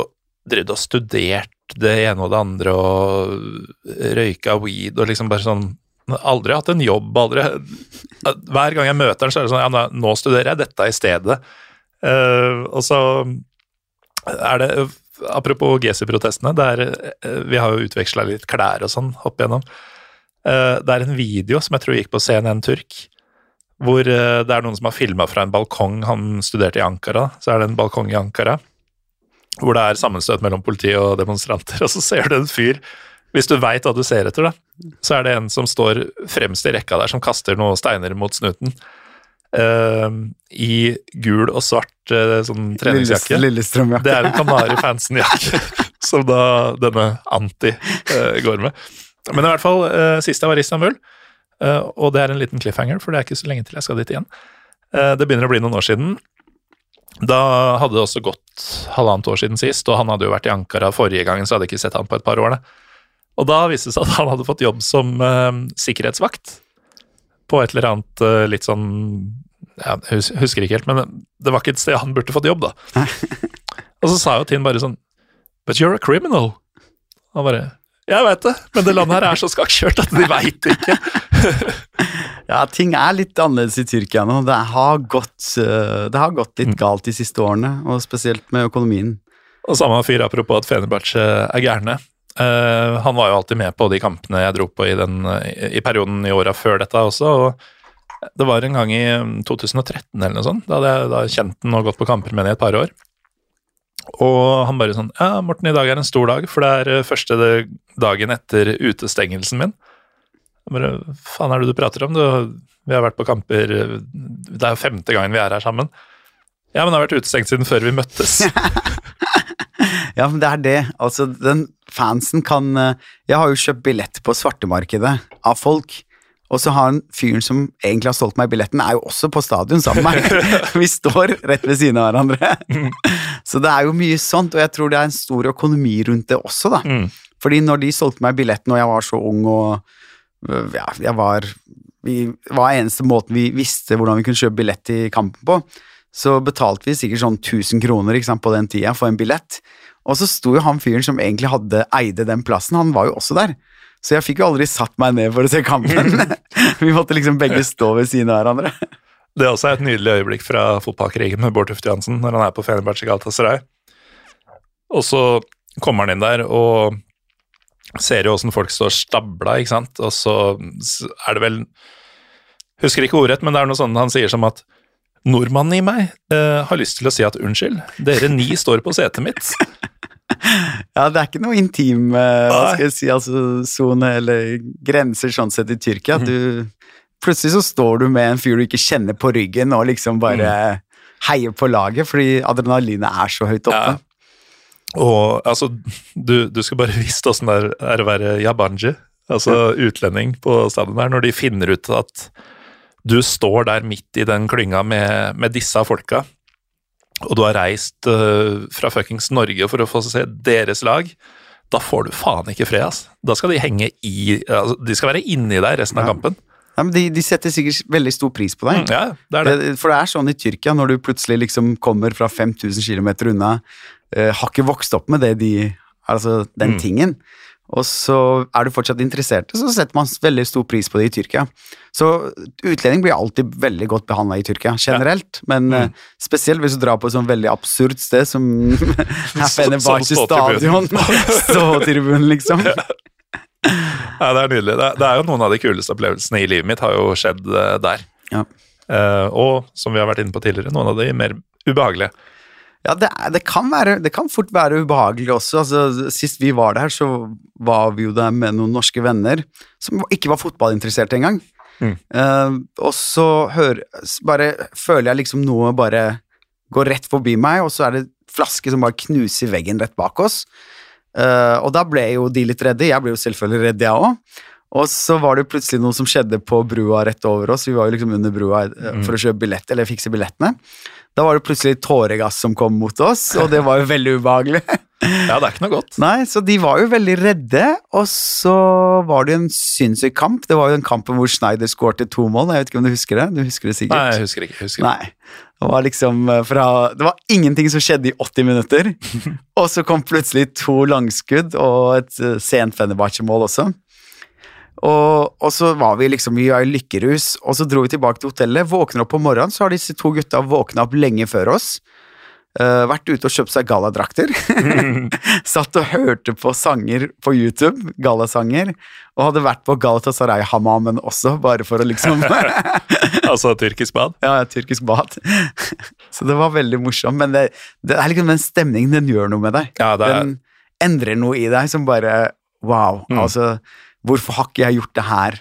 drevet og studert det ene og det andre og røyka weed og liksom bare sånn Aldri hatt en jobb, aldri Hver gang jeg møter han, så er det sånn Ja, nå studerer jeg dette i stedet. Uh, og så er det Apropos GC-protestene, uh, vi har jo utveksla litt klær og sånn opp igjennom. Uh, det er en video som jeg tror gikk på CNN Turk, hvor uh, det er noen som har filma fra en balkong. Han studerte i Ankara, så er det en balkong i Ankara hvor det er sammenstøt mellom politi og demonstranter, og så ser du en fyr Hvis du veit hva du ser etter, da, så er det en som står fremst i rekka der, som kaster noen steiner mot snuten. Uh, I gul og svart uh, sånn treningsjakke. Lillestrømjakke. Det er en Kanari Fansen-jakke som da denne Anti uh, går med. Men i hvert fall, sist jeg var i Istanbul, og det er en liten cliffhanger, for det er ikke så lenge til jeg skal dit igjen. Det begynner å bli noen år siden. Da hadde det også gått halvannet år siden sist, og han hadde jo vært i Ankara forrige gangen, så hadde jeg ikke sett han på et par år. Da. Og da viste det seg at han hadde fått jobb som sikkerhetsvakt på et eller annet litt sånn Jeg husker ikke helt, men det var ikke et sted han burde fått jobb, da. og så sa jo Tinn bare sånn But you're a criminal. Han bare jeg veit det, men det landet her er så skakkjørt at de veit ikke. ja, ting er litt annerledes i Tyrkia nå. Det har, gått, eh, det har gått litt mm. galt de siste årene, og spesielt med økonomien. Og samme fyr, apropos at Fenerbahçe er gærne. Uh, han var jo alltid med på de kampene jeg dro på i, den, i perioden i åra før dette også. og Det var en gang i 2013 eller noe sånt, da hadde jeg da kjent den og gått på kamper med den i et par år. Og han bare sånn Ja, Morten, i dag er en stor dag, for det er eh, første dagen etter utestengelsen min. Bare Faen er det du prater om? Du, vi har vært på kamper Det er jo femte gangen vi er her sammen. Ja, men det har vært utestengt siden før vi møttes. ja, men det er det. Altså, den fansen kan eh, Jeg har jo kjøpt billett på svartemarkedet av folk. Og så har han fyren som egentlig har solgt meg billetten, er jo også på stadion sammen med meg. Vi står rett ved siden av hverandre. Mm. Så det er jo mye sånt, og jeg tror det er en stor økonomi rundt det også, da. Mm. Fordi når de solgte meg billetten og jeg var så ung og ja, jeg var vi var eneste måten vi visste hvordan vi kunne kjøpe billett til kampen på, så betalte vi sikkert sånn 1000 kroner sant, på den tida for en billett. Og så sto jo han fyren som egentlig hadde eide den plassen, han var jo også der. Så jeg fikk jo aldri satt meg ned for å se kampen. vi måtte liksom begge stå ved siden av hverandre. Det er også et nydelig øyeblikk fra fotballkrigen med Bård Tufte Johansen når han er på Fenerbahçe Galatasaray. Og så kommer han inn der og ser jo åssen folk står stabla, ikke sant, og så er det vel Husker ikke ordrett, men det er noe sånn han sier som at Nordmannen i meg uh, har lyst til å si at unnskyld, dere ni står på setet mitt. Ja, det er ikke noe intim uh, hva skal jeg si, altså sone eller grenser sånn sett i Tyrkia. Mm. Du, plutselig så står du med en fyr du ikke kjenner på ryggen og liksom bare mm. heier på laget fordi adrenalinet er så høyt oppe. Ja. Og altså, du, du skal bare visst åssen det er å være yabanji, altså ja. utlending på stadion der, når de finner ut at du står der midt i den klynga med, med disse folka og du har reist uh, fra fuckings Norge for å få se deres lag, da får du faen ikke fred, ass. Da skal de henge i altså, De skal være inni deg resten av kampen. Ja, men de, de, setter sikkert veldig stor pris på deg. Mm, ja, det er det. For det er sånn i Tyrkia, når du plutselig liksom kommer fra 5000 km unna, uh, har ikke vokst opp med det de Altså den mm. tingen og så er du fortsatt interessert, så setter man veldig stor pris på det i Tyrkia. Så utlending blir alltid veldig godt behandla i Tyrkia, generelt. Ja. Men mm. uh, spesielt hvis du drar på et sånn veldig absurd sted som Fenerbahçe stadion. Ståtribunen, liksom. Ja. ja. det er nydelig. Det er, det er, jo noen av de kuleste opplevelsene i livet mitt har jo skjedd uh, der. Ja. Uh, og som vi har vært inne på tidligere, noen av de mer ubehagelige. Ja, det, det, kan være, det, kan fort være ubehagelig også. Altså, sist vi var der, så var vi jo der med noen norske venner som ikke var fotballinteresserte engang. Mm. Uh, og så hør, bare føler jeg liksom noe bare går rett forbi meg, og så er det flaske som bare knuser veggen rett bak oss. Uh, og da ble jo de litt redde. Jeg ble jo selvfølgelig redd, jeg òg. Og så var det plutselig noe som skjedde på brua rett over oss. Vi var jo liksom under brua mm. for å kjøpe billett, eller fikse billettene. Da var det plutselig tåregass som kom mot oss, og det var jo veldig ubehagelig. Ja, det er ikke noe godt. Nei, så de var jo veldig redde, og så var det jo en sinnssyk kamp. Det var jo den kampen hvor Schneider skårte to mål, jeg vet ikke om du husker det? Du husker det sikkert? Nei, jeg husker ikke. Jeg husker. Nei. Det var liksom eh, fra Det var ingenting som skjedde i 80 minutter, og så kom plutselig to langskudd og et uh, sent Fenerbahçe-mål også. Og, og, så var vi liksom vi var i lykkerus, og så dro vi tilbake til hotellet. Våkner opp på morgenen, så har disse to gutta våkna opp lenge før oss. Uh, vært ute og kjøpt seg galladrakter. Satt og hørte på sanger på YouTube, gallasanger. Og hadde vært på Galatasaray-hamamen også, bare for å liksom Altså tyrkisk bad? Ja, tyrkisk bad. Så det var veldig morsomt. Men det, det, er liksom den stemningen, den gjør noe med deg. Ja, er... Den endrer noe i deg som bare Wow. Mm. Altså, hvorfor har ikke jeg gjort det her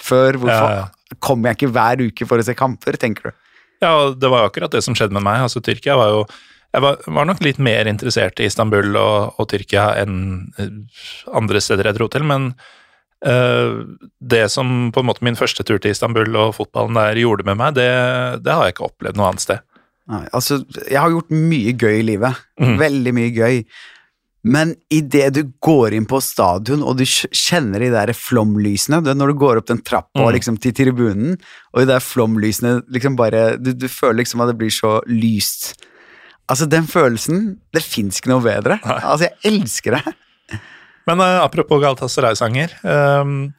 før? Hvorfor ja, ja. kommer jeg ikke hver uke for å se kamper, tenker du? Ja, det var jo akkurat det som skjedde med meg. Altså, Tyrkia var jo jeg var, var, nok litt mer interessert i Istanbul og, og, Tyrkia enn eh, andre steder jeg dro til, men øh, det som på en måte min første tur til Istanbul og fotballen der gjorde med meg, det, det har jeg ikke opplevd noe annet sted. Nei, altså, jeg har gjort mye gøy i livet. Mm. Veldig mye gøy. Men idet du går inn på stadion og du kjenner de der flomlysene Når du går opp den trappa mm. liksom, til tribunen, og de der flomlysene liksom bare du, du, føler liksom at det blir så lyst. Altså, den følelsen Det fins ikke noe bedre. Nei. Altså, jeg elsker det. Men uh, apropos Galatasaray-sanger. Um,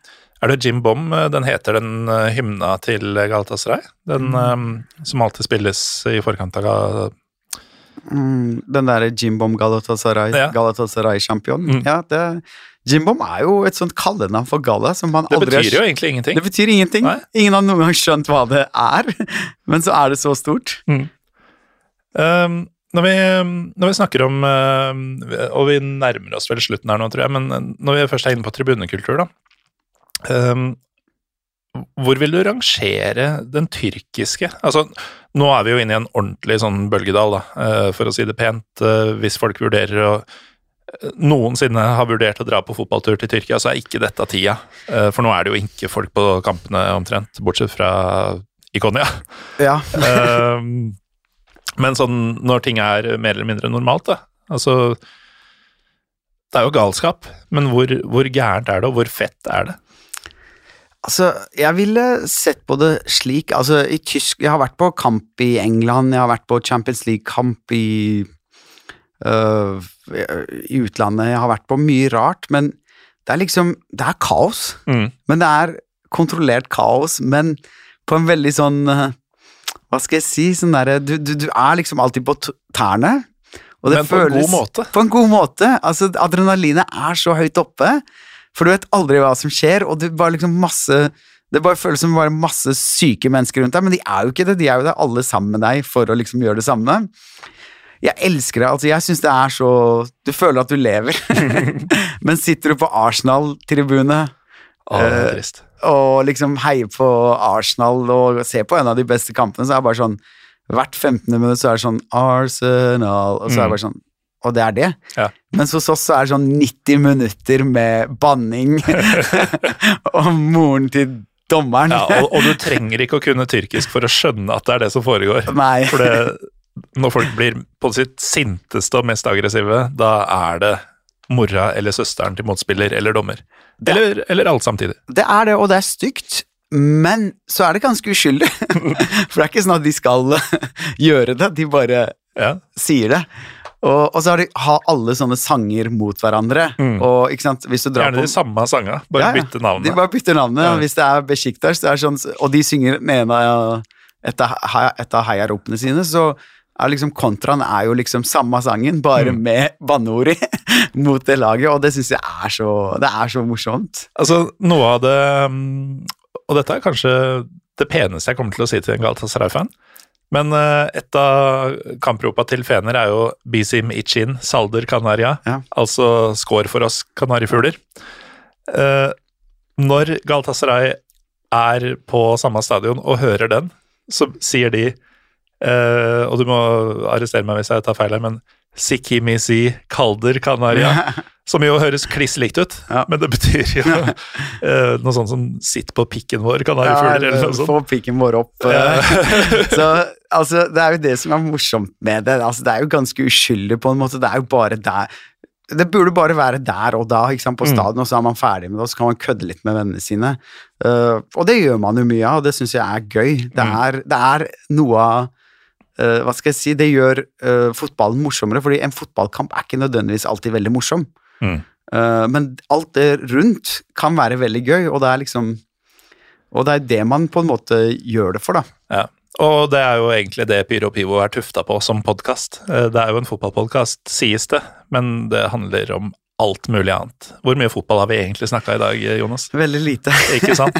er det Jim Bom? Eh, den heter den uh, hymna til Galatasaray? Den um, som alltid spilles i forkant av mm, Den derre Jimbom Galatasaray, ja. Galatasaray-champion? Mm. Ja, det Jim er jo et sånt kallenavn for Galla. som man det betyr jo egentlig ingenting. Det betyr ingenting. Nei? Ingen har noen gang skjønt hva det er, men så er det så stort. Mm. Um, når vi, når vi, snakker om eh, Og vi nærmer oss vel slutten her nå, tror jeg, men når vi først er inne på tribunekultur, da. Um, hvor vil du rangere den tyrkiske Altså, nå er vi jo inne i en ordentlig sånn bølgedal, da, eh, for å si det pent. Hvis folk vurderer å noensinne har vurdert å dra på fotballtur til Tyrkia, så er ikke dette tida. For nå er det jo ikke folk på kampene omtrent, bortsett fra Ikonia. Ja. men sånn når ting er mer eller mindre normalt, da. Altså Det er jo galskap, men hvor, hvor gærent er det, og hvor fett er det? Altså, jeg ville sett på det slik Altså, i tysk Jeg har vært på kamp i England, jeg har vært på Champions League-kamp i øh, I utlandet, jeg har vært på mye rart, men det er liksom Det er kaos. Mm. Men det er kontrollert kaos, men på en veldig sånn øh, hva skal jeg si, sånn derre du, du, du, er liksom alltid på tærne. Men på føles, en god måte. På en god måte. Altså, adrenalinet er så høyt oppe, for du vet aldri hva som skjer, og det bare liksom masse det bare føles som bare masse syke mennesker rundt deg, men de er jo ikke det. De er jo der alle sammen med deg for å liksom gjøre det samme. Jeg elsker det. altså Jeg syns det er så Du føler at du lever. men sitter du på Arsenal-tribune trist og liksom heier på Arsenal og ser på en av de beste kampene, så er det bare sånn Hvert 15. minutt så er det sånn Arsenal, og så er det bare sånn og det er det. Ja. Mens hos oss så er det sånn 90 minutter med banning og moren til dommeren. Ja, og, og, du trenger ikke å kunne tyrkisk for å skjønne at det er det som foregår. Nei. For det, når folk blir på sitt sinteste og mest aggressive, da er det mora eller søsteren til motspiller eller dommer. Eller, eller alt samtidig. Det er det, og det er stygt. Men så er det ganske uskyldig. For det er ikke sånn at de skal gjøre det, de bare ja. sier det. Og, og, så har de har alle sånne sanger mot hverandre. Mm. Og ikke sant, hvis du drar Gjerne på, de samme sangene, bare ja, bytte navnet. De bare bytter navnet. Ja. Hvis det er Besjiktas, sånn, og de synger den ene et av heiaropene sine, så er liksom kontraen er jo liksom samme sangen, bare mm. med banneord i, mot det laget, og det syns jeg er så, det er så morsomt. Altså, noe av det Og dette er kanskje det peneste jeg kommer til å si til en Galatasaray-fan, men uh, et av kampropa til Fener er jo Bisim Ichin, Salder Canaria, ja. altså 'skår for oss kanarifugler. Uh, når Galatasaray er på samme stadion og hører den, så sier de uh, Og du må arrestere meg hvis jeg tar feil her, men Sikimisi Kalder Kanaria. Som jo høres kliss likt ut, ja. men det betyr jo uh, noe sånt som 'sitt på pikken vår', kanarifugler ja, eller noe sånt. Få pikken vår opp. så altså, det er jo det som er morsomt med det. Altså, det er jo ganske uskyldig på en måte. Det er jo bare der det burde bare være der og da, på stadion, mm. og så er man ferdig med det, og så kan man kødde litt med vennene sine. Uh, og det gjør man jo mye av, og det syns jeg er gøy. Det mm. er, det er noe av uh, Hva skal jeg si Det gjør uh, fotballen morsommere, fordi en fotballkamp er ikke nødvendigvis alltid veldig morsom. Mm. men alt det rundt kan være veldig gøy, og det er liksom Og det er det man på en måte gjør det for, da. Ja. Og det er jo egentlig det Pyro Pivo er tufta på som podkast. Eh, det er jo en fotballpodkast, sies det, men det handler om alt mulig annet. Hvor mye fotball har vi egentlig snakka i dag, Jonas? Veldig lite. Ikke sant?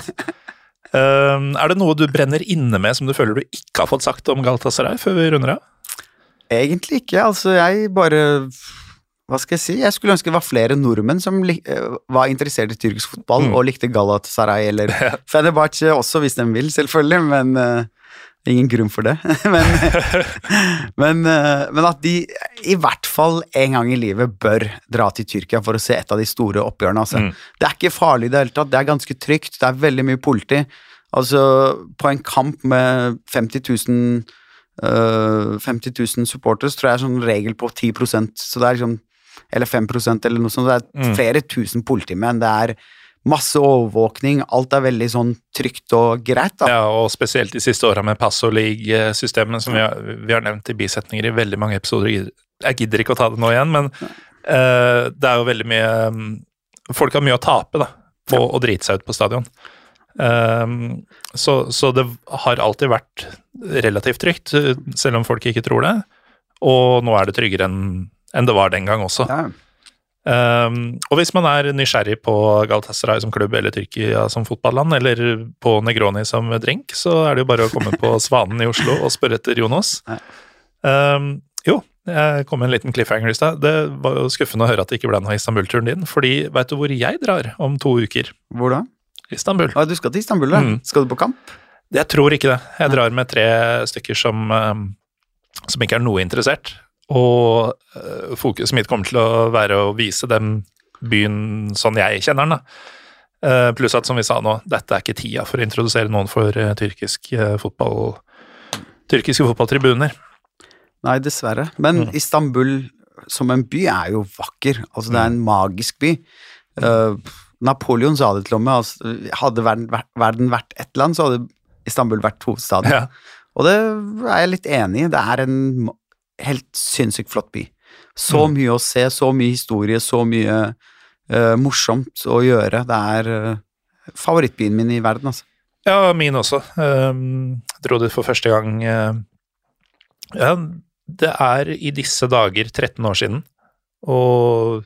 Um, er det noe du brenner inne med som du føler du ikke har fått sagt om Galatasaray før vi runder av? Egentlig ikke. Altså, jeg bare hva skal jeg si? Jeg skulle ønske det var flere nordmenn som eh, var interessert i tyrkisk fotball mm. og likte Galatasaray eller Fenerbahçe også, hvis de vil, selvfølgelig, men uh, Ingen grunn for det. men, men, eh, men, at de i hvert fall en gang i livet bør dra til Tyrkia for å se et av de store oppgjørene. Altså. Mm. Det er ikke farlig i det hele tatt, det er ganske trygt, det er veldig mye politi. Altså, på en kamp med 50 000, uh, 50 000 supporters tror jeg er sånn regel på 10% så det er liksom Eller 5% eller noe sånt. Det er mm. flere tusen politimenn. Det er masse overvåkning, alt er veldig sånn trygt og greit. da. Ja, og spesielt de siste åra med pass og league-systemene, som vi har, vi har, nevnt i bisetninger i veldig mange episoder. Jeg gidder ikke å ta det nå igjen, men uh, det er jo veldig mye um, Folk har mye å tape da, på ja. å drite seg ut på stadion. Um, så, så, det har alltid vært relativt trygt, selv om folk ikke tror det. Og nå er det tryggere enn, enn det var den gang også. Ja. Um, og hvis man er nysgjerrig på Galatasaray som klubb eller Tyrkia som fotballand, eller på Negroni som drink, så er det jo bare å komme på Svanen i Oslo og spørre etter Jonas. Um, jo, jeg kom med en liten cliffhanger i stad. Det var jo skuffende å høre at det ikke ble noe Istanbul-turen din, fordi veit du hvor jeg drar om to uker? Hvor da? Istanbul. Ah, du skal til Istanbul, da? Mm. Skal du på kamp? Jeg tror ikke det. Jeg drar med tre stykker som, um, som ikke er noe interessert. Og uh, fokuset mitt kommer til å være å vise dem byen sånn jeg kjenner den. da. Uh, pluss at, som vi sa nå, dette er ikke tida for å introdusere noen for uh, tyrkisk fotball, tyrkiske fotballtribuner. Nei, dessverre. Men mm. Istanbul som en by er jo vakker. Altså, det er en mm. magisk by. Napoleon sa det til og med. Altså, hadde verden, verden, vært ett land, så hadde Istanbul vært hovedstaden. Ja. Og det er jeg litt enig i. Det er en helt sinnssykt flott by. Så mm. mye å se, så mye historie, så mye uh, morsomt å gjøre. Det er uh, favorittbyen min i verden, altså. Ja, min også. Um, dro dit for første gang uh, Ja, det er i disse dager 13 år siden, og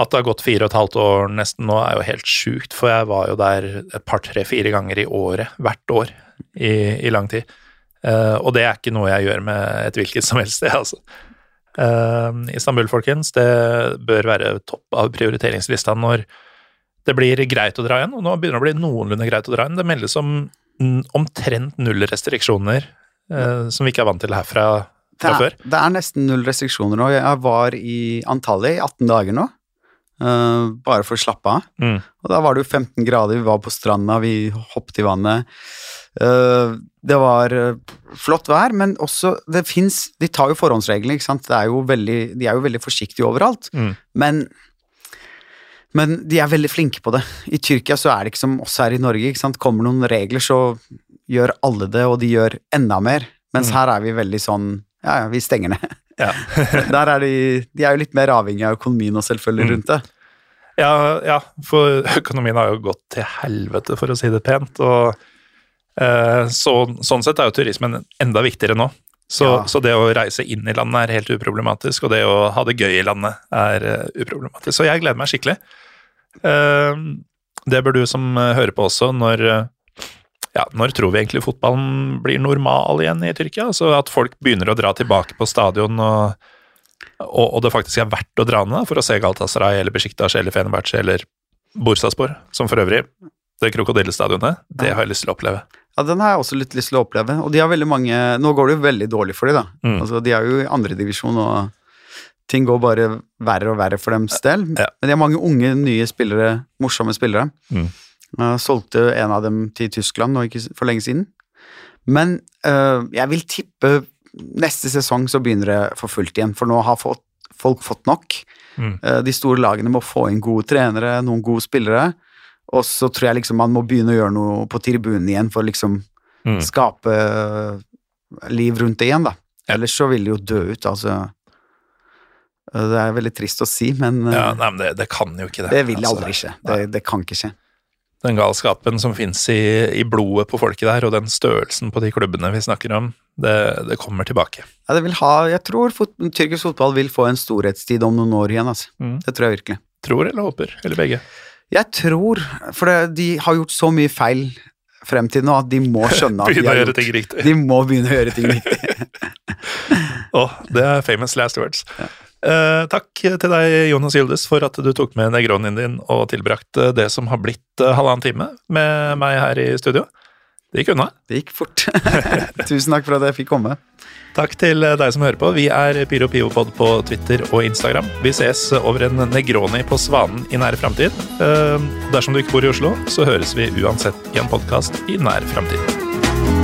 at det har gått fire og et halvt år nesten nå, er jo helt sjukt, for jeg var jo der et par, tre, fire ganger i året hvert år i, i lang tid. Uh, og det er ikke noe jeg gjør med et hvilket som helst sted, altså. Uh, Istanbul, folkens, det bør være topp av prioriteringslista når det blir greit å dra igjen, og nå begynner det å bli noenlunde greit å dra igjen. Det meldes om omtrent null restriksjoner, uh, som vi ikke er vant til herfra fra det før. Det er nesten null restriksjoner nå. Jeg var i Antalya i 18 dager nå. Uh, bare for å slappe av. Mm. Og da var det jo 15 grader, vi var på stranda, vi hoppet i vannet. Uh, det var uh, flott vær, men også det fins De tar jo forhåndsreglene, ikke sant. Er veldig, de er jo veldig forsiktige overalt. Mm. Men, men de er veldig flinke på det. I Tyrkia så er det ikke som oss her i Norge. ikke sant? Kommer noen regler, så gjør alle det, og de gjør enda mer. Mens mm. her er vi veldig sånn Ja, ja, vi stenger ned. Ja. Der er de De er jo litt mer avhengig av økonomien og selvfølgelig mm. rundt det. Ja, ja, for økonomien har jo gått til helvete, for å si det pent. og Eh, så, sånn sett er jo turismen enda viktigere nå. Så, ja. så, det å reise inn i landet er helt uproblematisk, og det å ha det gøy i landet er uh, uproblematisk. Så jeg gleder meg skikkelig. Uh, det bør du som hører på også, når ja, når tror vi egentlig fotballen blir normal igjen i Tyrkia? Altså at folk begynner å dra tilbake på stadion, og, og, og det faktisk er verdt å dra ned for å se Galatasaray eller Besjiktas eller Fenerbahçe eller Bursaspor, som for øvrig det krokodillestadionet, det har jeg lyst til å oppleve. Ja, den har jeg også litt lyst til å oppleve. Og de har veldig mange Nå går det jo veldig dårlig for dem, da. Mm. Altså, de er jo i andredivisjon, og ting går bare verre og verre for dems del. Ja. Men de har mange unge, nye spillere, morsomme spillere. Mm. Jeg solgte en av dem til Tyskland nå ikke for lenge siden. Men øh, jeg vil tippe neste sesong så begynner det for fullt igjen, for nå har fått, folk fått nok. Mm. Uh, de store lagene må få inn gode trenere, noen gode spillere. Og så tror jeg liksom man må begynne å gjøre noe på tribunen igjen for å liksom mm. skape uh, liv rundt det igjen, da. Ellers så vil det jo dø ut, altså. Uh, det er veldig trist å si, men, ja, nei, men det, det, kan jo ikke det. Det vil altså, aldri skje. Det, det, kan ikke skje. Den galskapen som fins i, i, blodet på folket der, og den størrelsen på de klubbene vi snakker om, det, det kommer tilbake. Ja, det vil ha, jeg tror fot, tyrkisk fotball vil få en storhetstid om noen år igjen. Altså. Mm. Det tror jeg virkelig. Tror eller håper, eller begge? Jeg tror, for det, de har gjort så mye feil frem til nå at de må skjønne at de har gjort ting riktig. De må begynne å gjøre ting riktig. Oh, det er famous last words. Ja. Eh, takk til deg, Jonas Gildes, for at du tok med negronien din og tilbrakte det som har blitt uh, halvannen time med meg her i studio. Det gikk unna. Det gikk fort. Tusen takk for at jeg fikk komme. Takk til deg som hører på. Vi er Pyro Pivopod på Twitter og Instagram. Vi ses over en Negroni på Svanen i nær framtid. Eh, dersom du ikke bor i Oslo, så høres vi uansett i en podkast i nær framtid.